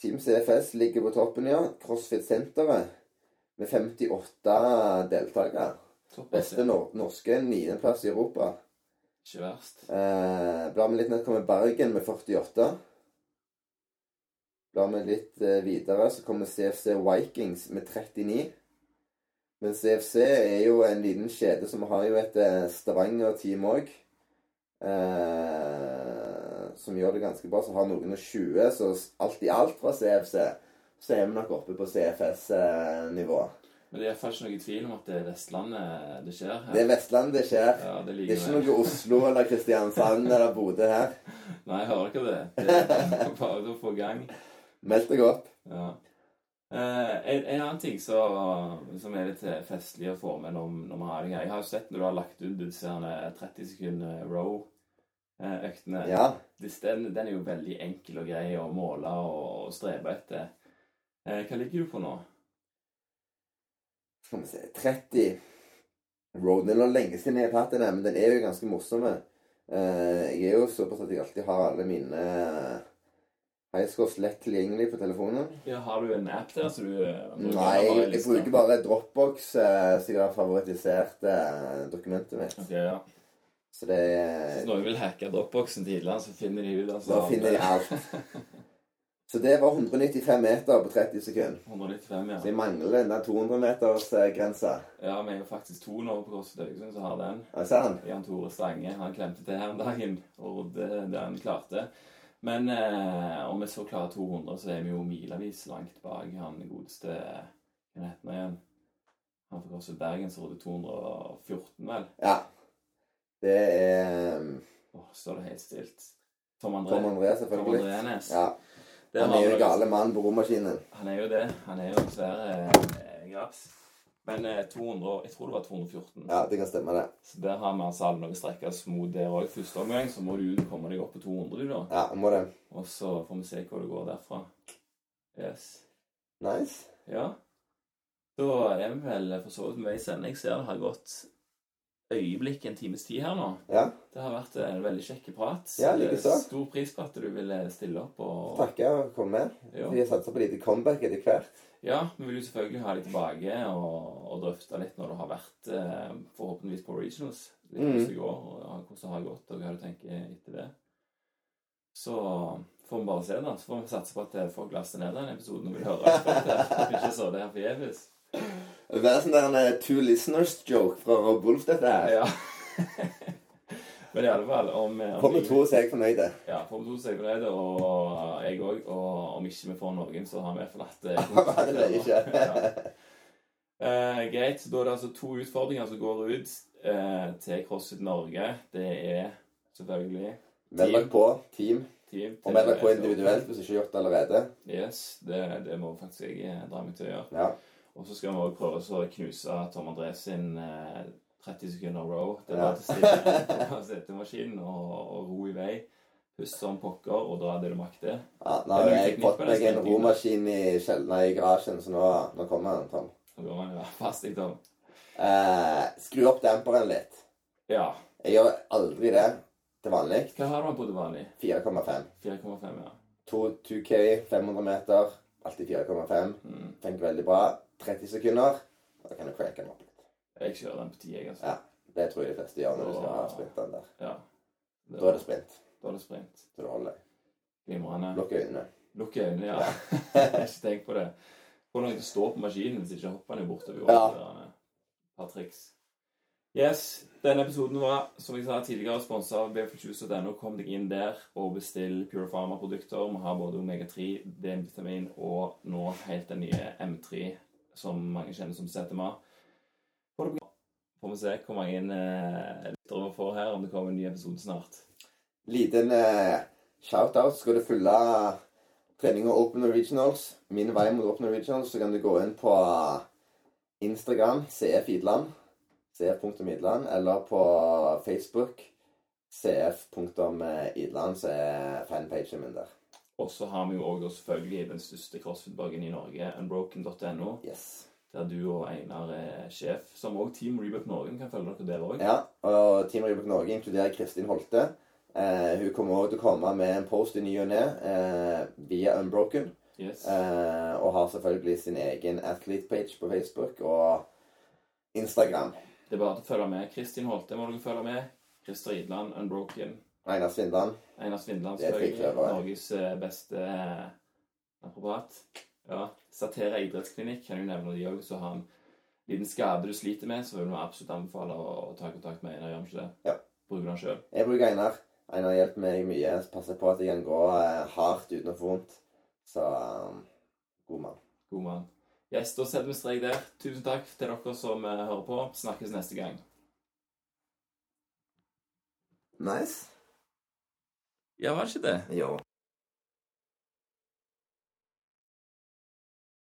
Speaker 1: Team CFS ligger på toppen, ja. CrossFit-senteret med 58 deltakere. Beste nor norske niendeplass i Europa.
Speaker 2: Ikke verst.
Speaker 1: Eh, blar vi litt ned, kommer Bergen med 48. Blar vi litt eh, videre, så kommer CFC Vikings med 39. Men CFC er jo en liten kjede som har jo et eh, Stavanger-team òg. Eh, som gjør det ganske bra. Så har noen og 20, så alt i alt fra CFC så er vi nok oppe på CFS-nivå.
Speaker 2: Men det er iallfall ikke noe tvil om at det er Vestlandet det skjer her.
Speaker 1: Det er Vestlandet det skjer.
Speaker 2: Ja, det
Speaker 1: Det er ikke noe Oslo eller Kristiansand eller Bodø her. *laughs*
Speaker 2: Nei, jeg hører ikke det. Det er bare å få gang. *laughs*
Speaker 1: Meld deg opp.
Speaker 2: Ja. Eh, en, en annen ting så, som er litt eh, festlig å få med når, når man har det her Jeg har jo sett når du har lagt ut disse her 30 sekunder row-øktene.
Speaker 1: Ja.
Speaker 2: Den, den er jo veldig enkel og grei å måle og, strebe etter. Eh, hva ligger du på nå?
Speaker 1: Skal vi se 30 row. Det er noe lenge siden jeg har tatt den, men den er jo ganske morsom. Eh, jeg er jo såpass at jeg alltid har alle mine highscores lett tilgjengelig på telefonen.
Speaker 2: Ja, har du en app der så du eh,
Speaker 1: Nei,
Speaker 2: bare
Speaker 1: jeg bruker bare Dropbox, eh, så jeg har favorittisert eh, dokumentet mitt.
Speaker 2: Ok, ja.
Speaker 1: Så det
Speaker 2: Hvis noen vil hacke dropboxen til Idland, så finner de ut altså,
Speaker 1: Da finner de alt. *laughs* Så det var 195 meter på 30 sekunder.
Speaker 2: 195, ja.
Speaker 1: Så jeg mangler den der 200-metersgrensa.
Speaker 2: Ja, vi er jo faktisk to nå på CrossFit Haugesund som har den.
Speaker 1: Ja?
Speaker 2: Jan Tore Stange. Han klemte til her om dagen og rodde det han klarte. Men eh, om vi så klarer 200, så er vi jo milevis langt bak han godeste Hva heter han igjen? Han fra CrossFit Bergen som rodde 214, vel?
Speaker 1: Ja. Det er um,
Speaker 2: Åh, så er det helt stilt. Tom André.
Speaker 1: Tom André, selvfølgelig.
Speaker 2: Tom. André.
Speaker 1: Ja. Han er jo
Speaker 2: den
Speaker 1: gale mann på romaskinen.
Speaker 2: Han er jo det. Han er jo dessverre eh, graps. Men eh, 200, jeg tror det var 214.
Speaker 1: Ja, det kan stemme, det.
Speaker 2: Så der har vi altså alle noe å strekke oss mot der òg. Første omgang så må du komme deg opp på 200, du, da.
Speaker 1: Ja, må det.
Speaker 2: Og så får vi se hvor det går derfra. Yes.
Speaker 1: Nice.
Speaker 2: Ja. Da er vi vel for så vidt med i sending. Jeg ser det har gått øyeblikk, en times tid her nå.
Speaker 1: Ja.
Speaker 2: Det har vært en veldig kjekk prat.
Speaker 1: Ja, likeså.
Speaker 2: Stor pris på at du ville stille opp. og...
Speaker 1: Takke og komme med. Vi satsa på lite comeback etter hvert.
Speaker 2: Ja, vi vil jo selvfølgelig ha deg tilbake og, og drøfte litt når du har vært eh, forhåpentligvis på regionals. Litt
Speaker 1: Mm.
Speaker 2: hvordan det går, og hvordan det har gått, og hva du tenker etter det. Så får vi bare se, da. Så får vi satse på at eh, folk laster ned den episoden og vil høre. vi *laughs* Ikke så det her forgjeves.
Speaker 1: Det er sånn der en eh, two listeners-joke fra Rob Wolf, dette her.
Speaker 2: Ja. *laughs* Men i alle fall om, om
Speaker 1: Kommer to, så er jeg fornøyd.
Speaker 2: Ja, kommer to så er jeg fornøyde, og jeg òg. Og om ikke vi får noen, så har vi det hatt *laughs*
Speaker 1: Ja, det er ikke.
Speaker 2: Eh, greit. Da er det altså to utfordringer som går ut uh, til CrossFit Norge. Det er selvfølgelig
Speaker 1: Meld dere på. Team.
Speaker 2: team.
Speaker 1: Og meld dere på individuelt hvis du ikke har gjort det allerede.
Speaker 2: Yes, det, det må faktisk jeg eh, dra meg til å gjøre.
Speaker 1: Ja.
Speaker 2: Og så skal vi òg prøve å knuse Tom André sin eh, 30 sekunder row. Det er bare til å stille *laughs* i maskinen og, og ro i vei. Puste som pokker og dra det du makter.
Speaker 1: ja nå har jeg fått meg en romaskin i, kjell- i garasjen, så nå, nå kommer han, Tom.
Speaker 2: Nå går han, ja. fast i Tom.
Speaker 1: Eh, skru opp damperen litt.
Speaker 2: Ja.
Speaker 1: Jeg gjør aldri det til vanlig.
Speaker 2: Hva har du på til vanlig?
Speaker 1: 4,5.
Speaker 2: 4,5, ja.
Speaker 1: 2 2K, 500 meter. Alltid 4,5.
Speaker 2: Mm.
Speaker 1: Tenker veldig bra. 30 sekunder. Da kan du cranke den opp litt.
Speaker 2: Jeg kjører den på 10, jeg, altså.
Speaker 1: Ja. Det tror jeg de fleste gjør når du skal ha sprinten der.
Speaker 2: Ja.
Speaker 1: Da er det sprint.
Speaker 2: Da er det sprint.
Speaker 1: Så det holder.
Speaker 2: Glimrende.
Speaker 1: Lukk øynene.
Speaker 2: Lukk øynene, ja. *laughs* ikke tenkt på det. Til å stå på maskinen, hvis ikke hopper den bort bortover.
Speaker 1: Ja.
Speaker 2: Ja. Par triks. Yes, denne episoden var, som jeg sa tidligere, sponset av bf20.no. Kom deg inn der og bestill Pure Pharma-produkter. Vi har både Omega-3, D-vitamin og nå helt den nye M3, som mange kjenner som CTMA. Får vi se hvor mange eh, lyttere vi får her, om det kommer en ny episode snart.
Speaker 1: Liten eh, shout-out. Skal du følge treninga Open Originals, min vei mot Open Originals, så kan du gå inn på Instagram, CF Idland, cf.idland, eller på Facebook, cf.idland, så er fanpagen min der.
Speaker 2: Og så har vi jo også selvfølgelig den største crossfit-bloggen i Norge, unbroken.no,
Speaker 1: Yes.
Speaker 2: der du og Einar er sjef. Som òg Team Reboot Norge kan følge dere der òg.
Speaker 1: Ja, og Team Rebook Norge inkluderer Kristin Holte. Eh, hun kommer også til å komme med en post i ny og ne eh, via Unbroken.
Speaker 2: Yes.
Speaker 1: Eh, og har selvfølgelig sin egen athlete-page på Facebook og Instagram.
Speaker 2: Det er bare å følge med. Kristin Holte må dere følge med. Christer Idland, Unbroken.
Speaker 1: Einar Svindland.
Speaker 2: Einar Svindland, selvfølgelig. Norges eh, beste eh, naprapat. Ja. Satera idrettsklinikk kan jo nevne de òg. Så har han liten skade du sliter med, så vil vi absolutt anbefale å, å ta kontakt med Einar. Gjør han ikke det?
Speaker 1: Ja.
Speaker 2: Bruker han sjøl?
Speaker 1: Jeg bruker Einar. Einar hjelper meg mye. Passer på at jeg kan gå eh, hardt uten å få vondt. Så um, god mann.
Speaker 2: God mann. Yes, da setter vi strek der. Tusen takk til dere som eh, hører på. Snakkes neste gang.
Speaker 1: Nice.
Speaker 2: Ja, var ikke det?
Speaker 1: Jo.